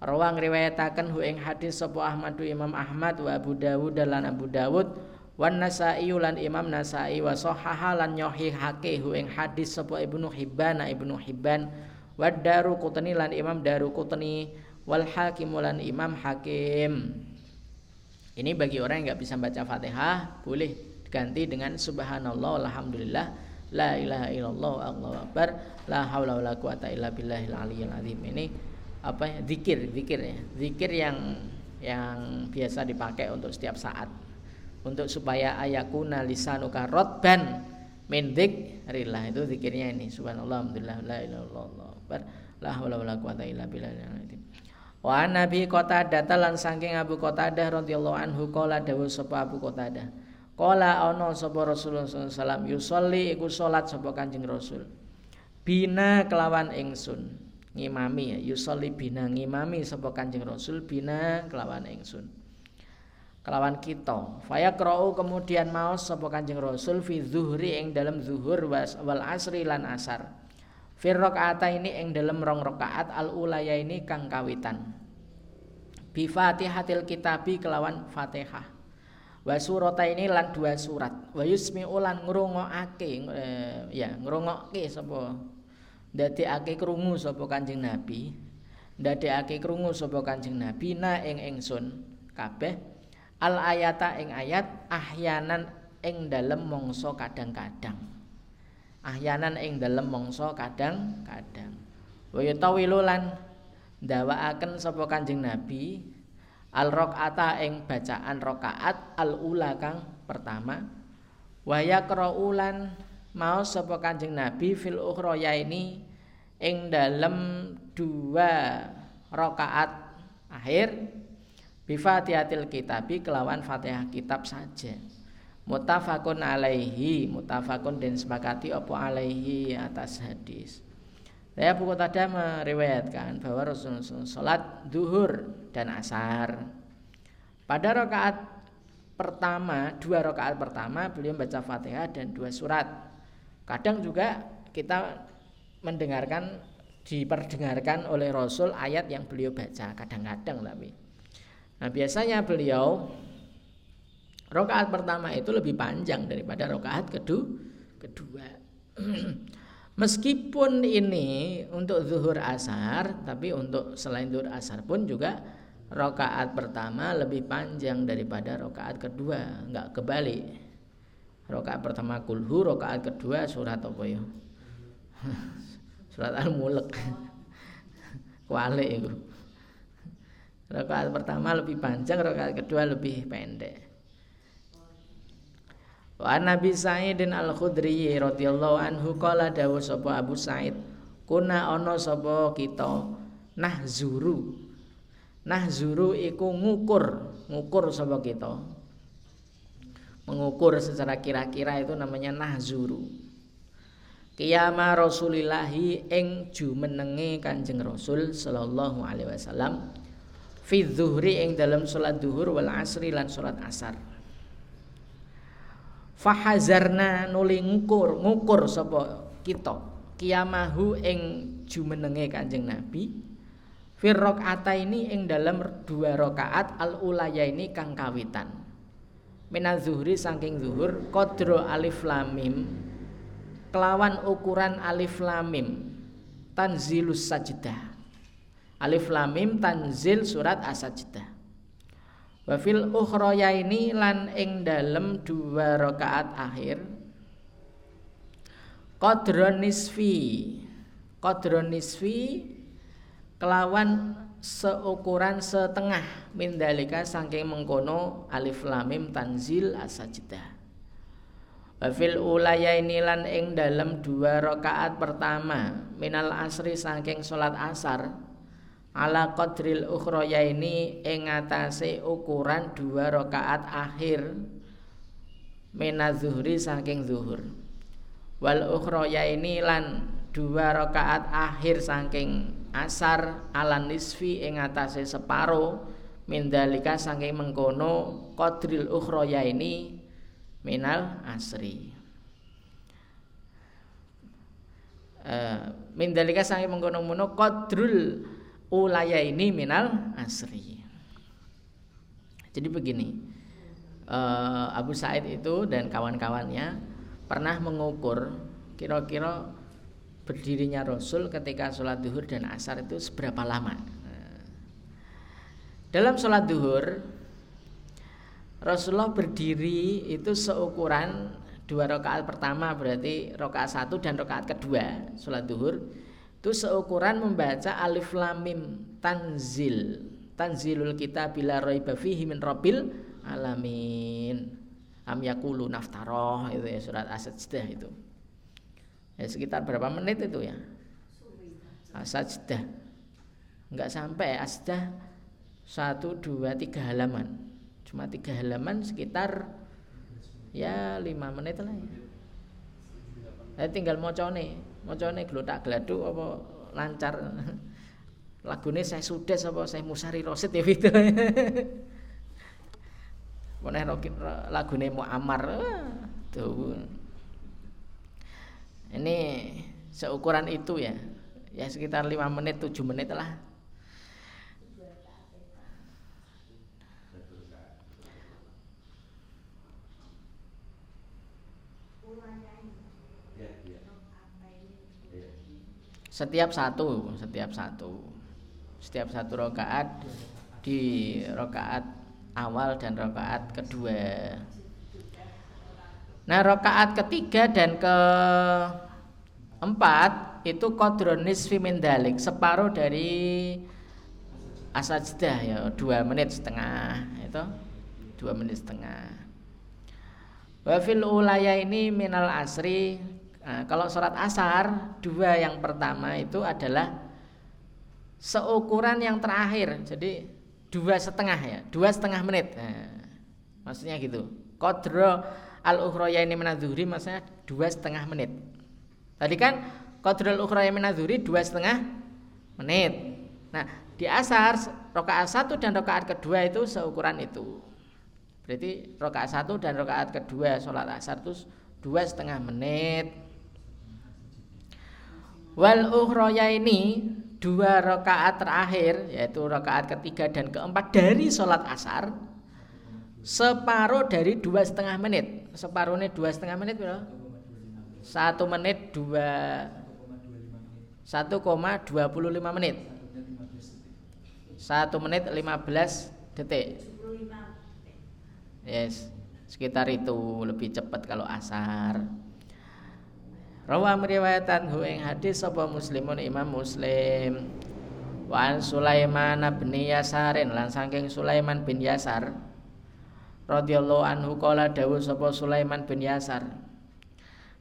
Rawang riwayataken hu ing hadis sapa Ahmad Imam Ahmad wa Abu Dawud lan Abu Dawud wan Nasa'i lan Imam Nasa'i wa sahaha lan nyahihake hu ing hadis sapa Ibnu Hibban Ibnu Hibban wa Daruqutni lan Imam Daruqutni wal hakim lan imam hakim. Ini bagi orang yang nggak bisa baca fatihah boleh ganti dengan subhanallah alhamdulillah la ilaha illallah allahu akbar la haula wala quwata illa billahil aliyil azim. Ini apa ya? Zikir zikir ya. Zikir yang yang biasa dipakai untuk setiap saat. Untuk supaya ayakuna lisanuka rotban min dzikrillah itu zikirnya ini. Subhanallah alhamdulillah la ilaha illallah. La haula wala quwata illa billahil azim Wa Nabi Qatadah lan saking Abu Qatadah radhiyallahu anhu qala dawuh sapa Abu Qatadah. Qala ana sapa Rasulullah sallallahu yusolli iku salat sapa Kanjeng Rasul. Bina kelawan ingsun ngimami ya yusolli bina ngimami sapa Kanjeng Rasul bina kelawan ingsun. Kelawan kita. Fayaqra'u kemudian maos sapa Kanjeng Rasul fi zuhri ing dalam zuhur wal asri lan asar. Fir rakaata ini ing dalam rong rakaat al ulaya ini kang kawitan. Bi Fatihatil kitabi kelawan Fatihah. Wa surata ini lan dua surat. Wa ulan ngrungokake eh, ya ngrungokke sapa ndadekake krungu sapa Kanjeng Nabi. Ndadekake krungu sapa Kanjeng Nabi na ing ingsun kabeh al ayata ing ayat ahyanan ing dalem mongso kadang-kadang ahyanan ing dalem mangsa kadang-kadang wa yatawilu lan ndawakaken sapa Kanjeng Nabi al rakaata ing bacaan rakaat al ula kang pertama wa yaqra'ulan mau sapa Kanjeng Nabi fil ukhroya ini ing dalam dua rakaat akhir. Bifatihatil kitabi kelawan Fatihah kitab saja. Mutafakun alaihi mutafakun dan sepakati apa alaihi atas hadis. Saya buku tadi meriwayatkan bahwa Rasulullah sholat duhur dan asar. Pada rakaat pertama dua rakaat pertama beliau baca fatihah dan dua surat Kadang juga kita mendengarkan diperdengarkan oleh Rasul ayat yang beliau baca kadang-kadang tapi. Nah, biasanya beliau rokaat pertama itu lebih panjang daripada rokaat kedua. kedua. Meskipun ini untuk zuhur asar, tapi untuk selain zuhur asar pun juga rokaat pertama lebih panjang daripada rokaat kedua, nggak kebalik. Rokaat pertama kulhu, rokaat kedua surat apa ya? surat Al-Mulk. Kuali itu. Rokaat pertama lebih panjang, rokaat kedua lebih pendek. Wa Nabi Sa'idin Al-Khudri radhiyallahu anhu qala dawu sapa Abu Sa'id kuna ana sapa kita nahzuru nahzuru iku ngukur ngukur sapa kita mengukur secara kira-kira itu namanya nahzuru Kiyama Rasulillahi ing jumenenge Kanjeng Rasul sallallahu alaihi wasallam fi dzuhri ing dalam salat duhur wal asri lan salat asar. Fahazarna nuli ngukur ngukur sapa kita kiyamahu ing jumenenge Kanjeng Nabi fir ini ing dalam dua rakaat al ulaya ini kang kawitan minal zuhri saking zuhur kodro alif lamim kelawan ukuran alif lamim tanzilus sajdah. Alif lamim tanzil surat as-sajdah. Wafil ukhroya ini lan ing dalem dua rakaat akhir. Kodron nisfi. Kodron nisfi kelawan seukuran setengah. Mindalika saking mengkono alif lamim tanzil asajdah Wafil ulaya ini lan ing dalam dua rakaat pertama. Minal asri saking solat asar. Ala qadril ukhroya ini ing atase ukuran dua rakaat akhir. Zuhri saking zuhur. Wal ukhroya ini lan dua rakaat akhir saking asar ala nisfi ing atase separo mindalika saking mengkono qadril ukhroya ini minal asri. Uh, mindalika saking mengkono muno qadrul ulaya ini minal asri. Jadi begini uh, Abu Said itu dan kawan-kawannya pernah mengukur kira-kira berdirinya Rasul ketika sholat duhur dan asar itu seberapa lama? Dalam sholat duhur Rasulullah berdiri itu seukuran dua rakaat pertama berarti rakaat satu dan rakaat kedua sholat duhur. Itu seukuran membaca alif lamim tanzil tanzilul kita bila roy fihi min robil alamin. Am yakulu naftaroh itu ya surat asad itu ya sekitar berapa menit itu ya? Asajdah nggak sampai asdah satu dua tiga halaman. Cuma tiga halaman sekitar ya lima menit lah ya. Saya tinggal mocone. Mocone tak geladu apa lancar. Lagunya saya sudah apa saya musari rosid ya gitu lagunya Muammar. Tuh ini seukuran itu ya. Ya sekitar 5 menit 7 menit lah. Setiap satu setiap satu. Setiap satu rokaat di rokaat awal dan rokaat kedua Nah rokaat ketiga dan ke empat itu kodronis fimendalik separuh dari asajdah ya dua menit setengah itu dua menit setengah Wafil ulaya ini minal asri Nah, kalau sholat asar dua yang pertama itu adalah seukuran yang terakhir. Jadi dua setengah ya, dua setengah menit. Nah, maksudnya gitu. Kodro al ukhroya ini menaduri maksudnya dua setengah menit. Tadi kan kodro al ukhroya menaduri dua setengah menit. Nah di asar rokaat satu dan rokaat kedua itu seukuran itu. Berarti rokaat satu dan rokaat kedua sholat asar itu dua setengah menit. Wal ukhroya ini dua rakaat terakhir yaitu rakaat ketiga dan keempat dari sholat asar separuh dari dua setengah menit. Separuhnya dua setengah menit bro? satu menit dua satu koma dua puluh lima menit. Satu menit lima belas detik. Yes sekitar itu lebih cepat kalau asar. Rawa meriwayatan hu ing hadis sapa muslimun Imam Muslim. Wa an Sulaiman bin Yasarin lan saking Sulaiman bin Yasar radhiyallahu anhu kala dawuh sapa Sulaiman bin Yasar.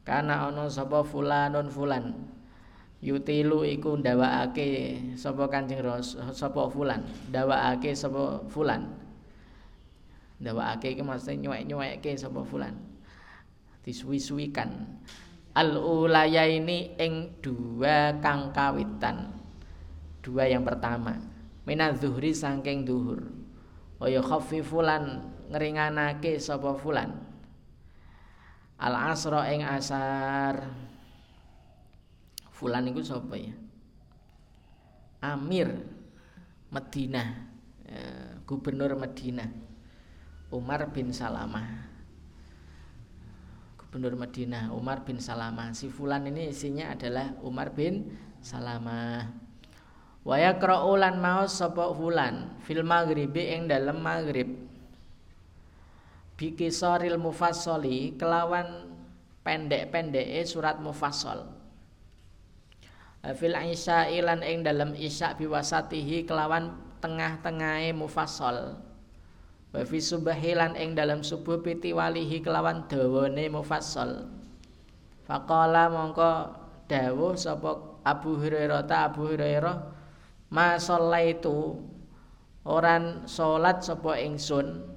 Kana ana sapa fulanun fulan yutilu iku ndawakake sapa Kanjeng Rasul sapa fulan ndawakake sapa fulan ndawakake iki maksudnya nyuwek-nyuwekke sapa fulan disuwi-suwikan al ulaya ini ing dua kang kawitan dua yang pertama minaz zuhri saking duhur wa khaffifulan ngeringanake sapa fulan? Al asra ing asar. Fulan iku sapa ya? Amir Madinah eh, gubernur Madinah Umar bin Salamah. Gubernur Madinah Umar bin Salamah. Si fulan ini isinya adalah Umar bin Salamah. Wa yaqra'u lan maos sapa fulan fil maghribi ing dalem maghrib bikisaril mufassali kelawan pendek-pendeke surat mufassal fil isya ilan ing dalem isya biwasatihi kelawan tengah-tengahe mufassal wa fi subahilan ing dalam subuh piti walihi kelawan dawane mufassal faqala mongko dawuh sapa Abu Hurairah ta Abu Hurairah ma itu oran salat sapa ingsun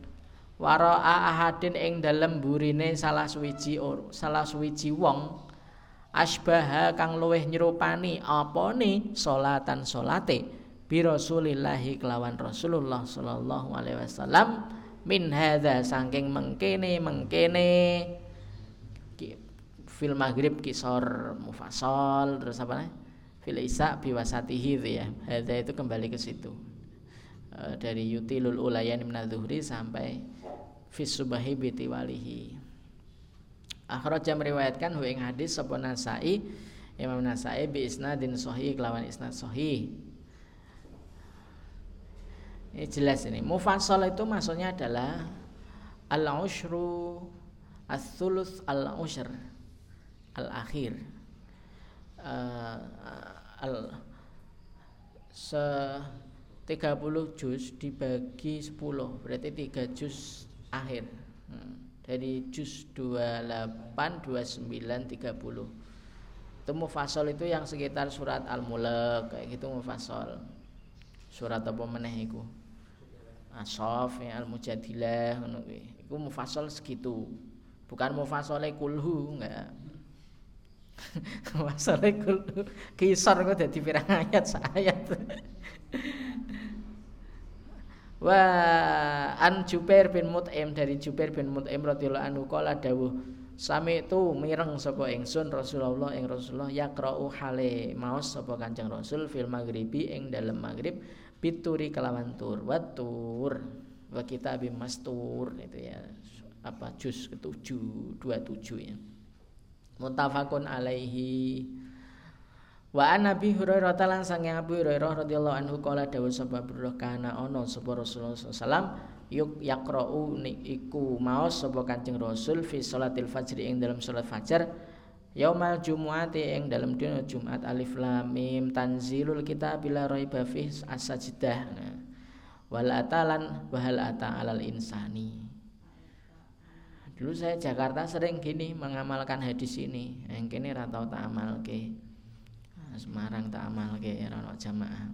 waraa ahadin ing dalem burine salah suwiji salah suwiji wong asbaha kang luweh nyerupani apane? Salatan salate bi Rasulillahi kelawan Rasulullah sallallahu alaihi wasallam. Min hadza saking mengkene mengkene. Fil maghrib kisor mufassal terus apa nih fil isa biwasatihi itu ya. Hadza itu kembali ke situ. E, dari yutilul ulayan min sampai fis subahi biti walihi akhraja meriwayatkan hu ing hadis sapa Nasai Imam Nasai bi isnadin sahih kelawan isnad sahih ini jelas ini. Mufassal itu maksudnya adalah al-ushru as-sulus al-ushr al-akhir. Uh, al se 30 juz dibagi 10 berarti 3 juz akhir. Hmm. Dari juz 28, 29, 30. Itu mufassal itu yang sekitar surat Al-Mulk kayak gitu mufassal. Surat apa meneh iku? Asof ya al mujadilah ngono. Iku mufassal segitu. Bukan mufassale kulhu enggak. mufassale kulhu kisar kok dadi pirang ayat ayat. Wa an Jubair bin Mut'im dari Jubair bin Mut'im radhiyallahu anhu kala dawuh Sami itu mireng sapa ingsun Rasulullah ing Rasulullah yaqra'u hale maos sapa Kanjeng Rasul fil maghribi ing dalem maghrib bituri kelawan tur. Watur wa kita mastur itu ya. Apa juz ketujuh dua tujuh ya. Muttafaqun alaihi wa an nabi hurairah talan sang abu hurairah radhiyallahu anhu qala dawu sapa biro kana ono sapa rasulullah sallam yuk yaqra'u iku maos sapa kanjeng rasul fi salatil fajr ing dalam salat fajar Yaumal Jumu'ati ing dalam dina Jumat alif lam mim tanzilul kitab bila raiba fi as-sajdah. Nah, wal atalan wahal ata alal insani. dulu saya Jakarta sering gini mengamalkan hadis ini yang kini ratau tak amal ke nah, Semarang tak amal ke rano jamaah.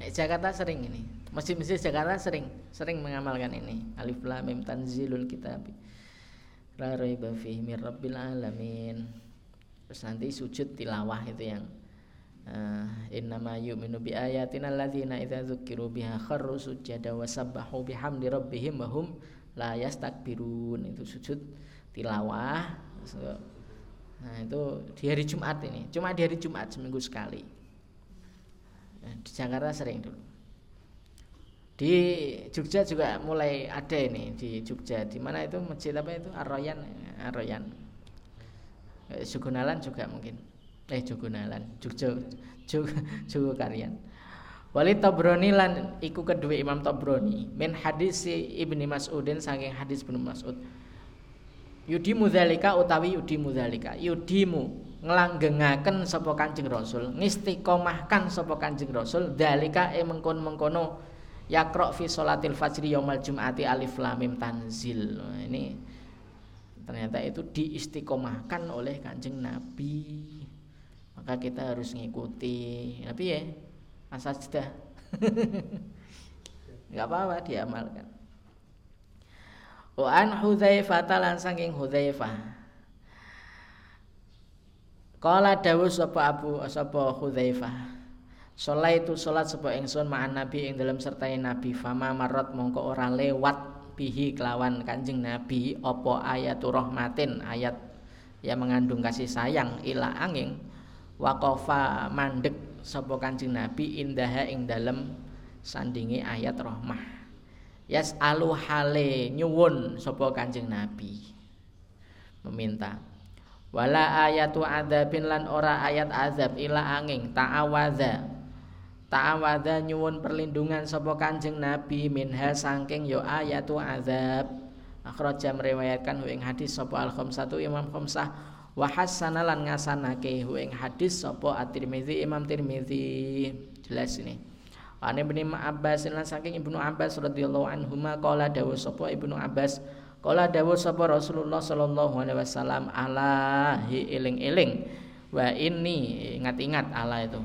Eh, Jakarta sering ini masjid-masjid Jakarta sering sering mengamalkan ini. Alif lam mim tanzilul kitab. La raiba fihi mir rabbil alamin. Terus nanti sujud tilawah itu yang uh, innama yu'minu bi ayatina alladzina idza dzukiru biha kharru sujada wa sabbahu bihamdi rabbihim wa hum itu sujud tilawah nah itu di hari Jumat ini. Cuma di hari Jumat seminggu sekali. Nah, di Jakarta sering dulu. Di Jogja juga mulai ada ini di Jogja. Di mana itu masjid apa itu? Arroyan Arroyan. Eh, juga mungkin. Eh Jogonalan. Jogja Jogo Karyan Walid Tabroni lan iku kedua Imam Tabroni. Min hadis Ibni Mas'udin saking hadis Ibnu Mas'ud Yudi mudhalika utawi yudi mudhalika yudimu nglanggengaken sapa Kanjeng Rasul ngistiqomahkan sapa Kanjeng Rasul dalika e mengkon-mengkono yakra fi salatil fajri yaumal jum'ati alif lam mim tanzil. Ini ternyata itu diistiqomahkan oleh Kanjeng Nabi. Maka kita harus ngikuti. Tapi ya asal sudah nggak apa-apa diamalkan. Wa an Hudzaifah lan saking Hudzaifah. Kala dawuh sapa Abu sapa Hudzaifah. Sholat itu sholat sebuah ingsun ma'an nabi ing dalam sertai nabi. Fama marot mongko ora lewat bihi kelawan kanjeng nabi opo ayat rahmatin ayat yang mengandung kasih sayang ila angin. Wakofa mandek sapa kanjeng nabi indaha ing dalam sandingi ayat rahmah yas alu hale nyuwun sapa kanjeng nabi meminta wala ayatu adzabin lan ora ayat azab ila angin ta'awadza Ta'awada nyuwun perlindungan sapa Kanjeng Nabi minha saking yo ayatu azab. Akhraja meriwayatkan hu ing hadis sapa al satu Imam khamsah wa hasana lan ngasanake hu ing hadis sapa At-Tirmizi Imam Tirmizi. Jelas ini. Ane Ibnu Abbas lan saking Ibnu Abbas radhiyallahu anhu qala dawuh sapa Ibnu Abbas? Qala dawuh sapa Rasulullah sallallahu alaihi wasallam ala hi eling-eling wa ini ingat-ingat ala itu.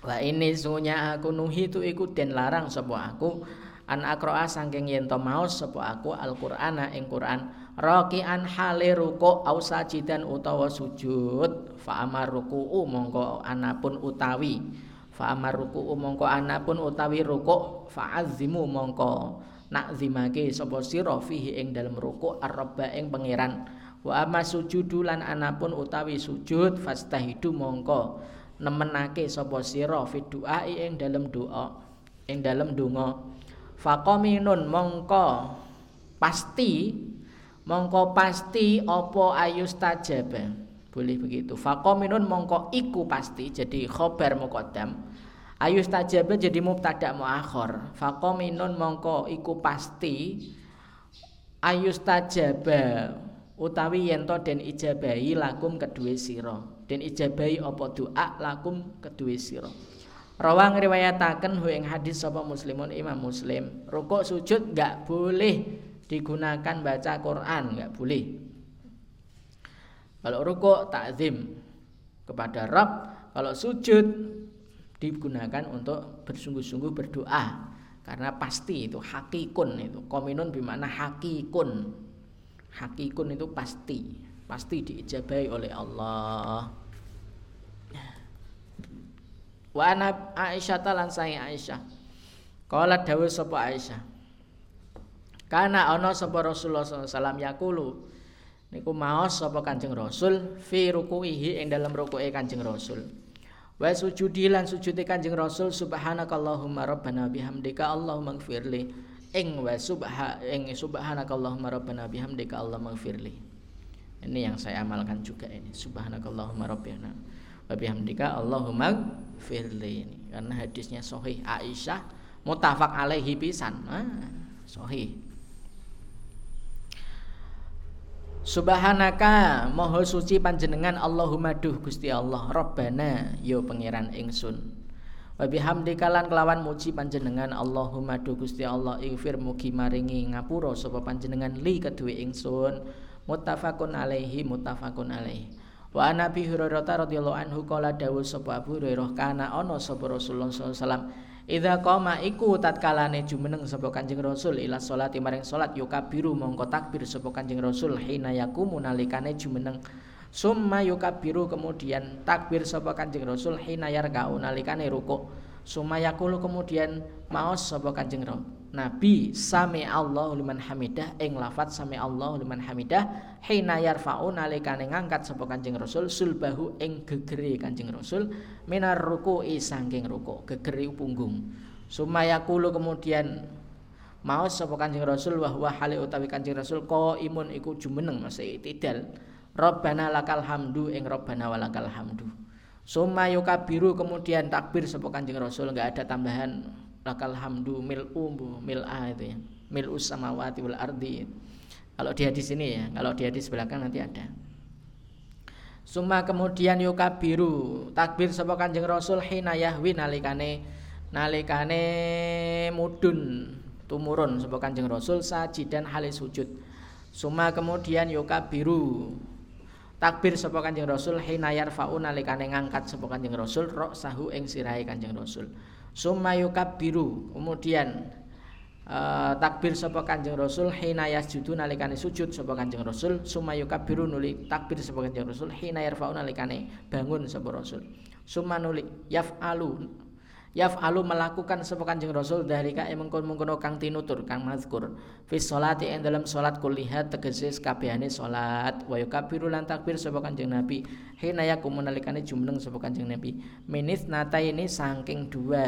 Wa ini sunya aku nuhi tu ikut den larang sapa aku. An akroa sangking yen to maos sapa aku Al-Qur'ana ing Qur'an. Raki'an hale ruku au sajidan utawa sujud fa amar ruku'u mongko anapun utawi fa amar ruku'u mongko anapun utawi ruku fa azimu mongko. Nak zimake sapa sira fihi ing dalem ruku arba ing pangeran. Wa amma sujudu lan anapun utawi sujud fastahidu mongko. Nemenake sapa sira fi duai ing dalem doa ing dalem donga. Faqaminun mongko pasti mongko pasti apa ayus tajab boleh begitu. Faqaminun mongko iku pasti jadi khobar muqaddam ayus tajab jadi mubtada muakhir. Faqaminun mongko iku pasti ayus tajab utawi yen to den ijabahi lakum kedue sira. Dan ijabai apa doa lakum kedua siro Rawang riwayataken hu ing hadis sapa muslimun Imam Muslim, rukuk sujud enggak boleh digunakan baca Quran, enggak boleh. Kalau rukuk takzim kepada Rabb, kalau sujud digunakan untuk bersungguh-sungguh berdoa. Karena pasti itu hakikun itu. Kominun bimana hakikun. Hakikun itu pasti. Pasti diijabai oleh Allah. Wa Aisyah talan saya Aisyah. Kala dawuh sapa Aisyah? Kana ana sapa Rasulullah sallallahu yakulu niku maos sapa Kanjeng Rasul fi rukuihi ing dalam rukuke Kanjeng Rasul wa sujudi lan sujudi Kanjeng Rasul subhanakallahumma rabbana bihamdika Allahumma gfirli ing wa subha ing subhanakallahumma rabbana bihamdika Allahumma gfirli ini yang saya amalkan juga ini. Subhanakallahumma rabbana wa bihamdika Allahumma firli ini. Karena hadisnya sahih Aisyah mutafak alaihi pisan. Ah, sahih. Subhanaka moho suci panjenengan Allahumma duh Gusti Allah. Rabbana yo pangeran ingsun. Wa bihamdika lan kelawan muji panjenengan Allahumma du Gusti Allah. Ighfir mugi maringi ngapura sapa panjenengan li kedue ingsun. Muttafaqun alaihi muttafaqun alaihi. Wa Nabi Hurairah radhiyallahu anhu kala dawuh sapa Abu Hurairah kana ana sapa Rasulullah sallallahu alaihi wasallam Idza qama iku tatkalane jumeneng sapa Kanjeng Rasul ila salati maring salat yukabiru mongko takbir sapa Kanjeng Rasul hina yakumu nalikane jumeneng. Summa yukabiru kemudian takbir sapa Kanjeng Rasul hina yarka'u nalikane ruku summa yakulu kemudian maos sapa Kanjeng Nabi sami Allahu liman hamidah ing lafat sami Allahu liman hamidah hina yarfa'u nalikane ngangkat sapa Kanjeng Rasul sulbahu ing gegere Kanjeng Rasul minar ruku'i saking ruku gegere punggung. Sumaya kulo kemudian maos sapa Kanjeng Rasul wa huwa hale utawi Kanjeng Rasul ko imun iku jumeneng masih tidal. Rabbana lakal hamdu ing Rabbana walakal hamdu. Summa yukabiru kemudian takbir sapa Kanjeng Rasul enggak ada tambahan lakal hamdu mil umbu mil a itu ya. Mil usamawati wal ardi. Kalau dia di sini ya kalau dia di sebelah kan nanti ada. Suma kemudian yukabiru. Takbir sapa Kanjeng Rasul hina yahwi nalikane nalikane mudun tumurun sapa Kanjeng Rasul sajidan halis sujud. Suma kemudian yukabiru. Takbir sapa Kanjeng Rasul hina yarfa'u nalikane ngangkat sapa Kanjeng Rasul rok sahu ing sirahe Kanjeng Rasul summa yukabbiru kemudian uh, takbir sapa Kanjeng Rasul hina yasjudu nalikane sujud sapa Kanjeng Rasul. Summa yukabbiru nuli takbir sapa Kanjeng Rasul hina yarfa'u nalikane bangun sapa Rasul. Summa nuli yaf'alu yaf'alu melakukan sapa Kanjeng Rasul dalika mengkon-mengkono kang tinutur kang mazkur. Fi sholati ing dalam salat kullihat tegese kabehane salat wa yukabbiru lan takbir sapa Kanjeng Nabi. Hina yakum nalikane jumeneng sapa Kanjeng Nabi. Minis nata ini saking dua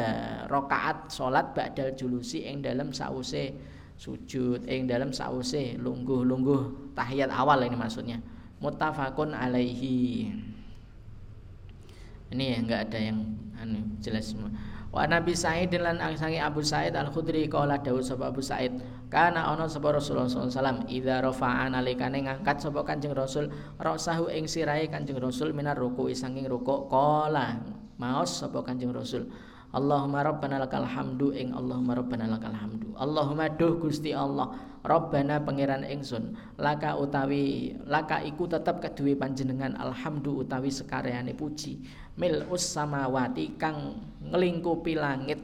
rakaat salat ba'dal julusi ing dalam sause sujud ing dalam sause lungguh-lungguh tahiyat awal ini maksudnya. Muttafaqun alaihi. Ini ya enggak ada yang anu jelas semua Wa Nabi Sa'id lan angsangi Abu Sa'id Al Khudri kala dawuh sapa Abu Sa'id kana ana sapa Rasulullah sallallahu alaihi wasallam idza rafa'a nalikane ngangkat sapa Kanjeng Rasul rasahu ing sirahe Kanjeng Rasul minar ruku sanging ruku kala maos sapa Kanjeng Rasul Allahumma rabbana lakal hamdu ing Allahumma rabbana lakal hamdu Allahumma duh Gusti Allah rabbana pangeran ingsun laka utawi laka iku tetep keduwe panjenengan alhamdu utawi sekareane puji mil samawati kang ngelingkupi langit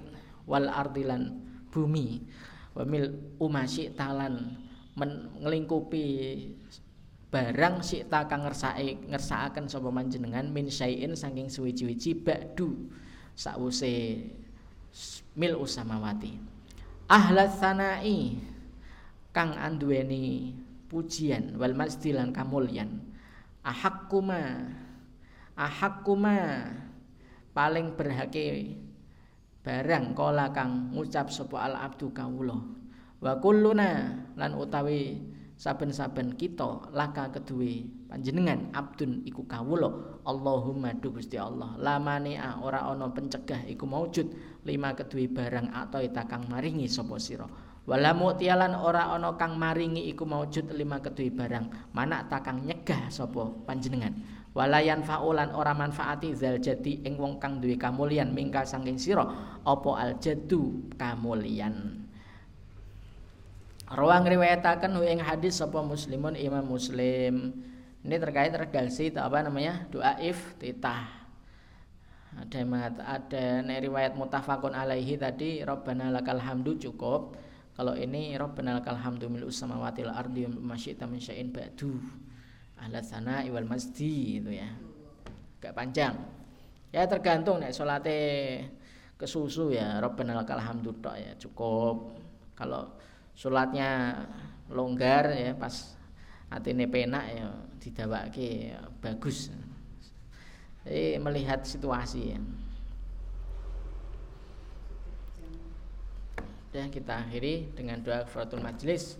wal ardilan bumi. Wa mil umasi talan ngelingkupi barang sikta kang ngersake ngersakaken sapa panjenengan min syai'in saking suwi-wiji ba'du sakwuse mil usamawati ahlas sanai kang anduweni pujian wal masdilan kamulyan. Ahakkuma ahakkuma paling berhake barang kola kang ngucap sapa al abdu kawula wa kulluna lan utawi saben-saben kita laka kedue panjenengan abdun iku kawula Allahumma du Gusti Allah lamane ora ana pencegah iku maujud. Lima kedue barang atau kang maringi sapa sira. Wala mutialan ora ana kang maringi iku maujud lima kedue barang. Mana takang nyegah sapa panjenengan walayan faulan ora manfaati zal jadi ing wong kang duwe kamulyan mingka saking sira apa al jaddu kamulyan Rawang riwayatakan ing hadis sapa muslimun Imam Muslim. Ini terkait redaksi apa namanya? Doa iftitah. Ada yang ada riwayat mutafakun alaihi tadi Rabbana lakal hamdu cukup. Kalau ini Rabbana lakal hamdu mil samawati wal ardi masyita min syai'in ba'du. Ahla sana iwal masdi itu ya. Gak panjang. Ya tergantung nek salate kesusu ya Rabbana lakal hamdu ya cukup. Kalau sholatnya longgar ya pas atine penak ya didawake ya, bagus jadi melihat situasi ya dan kita akhiri dengan doa kafaratul majlis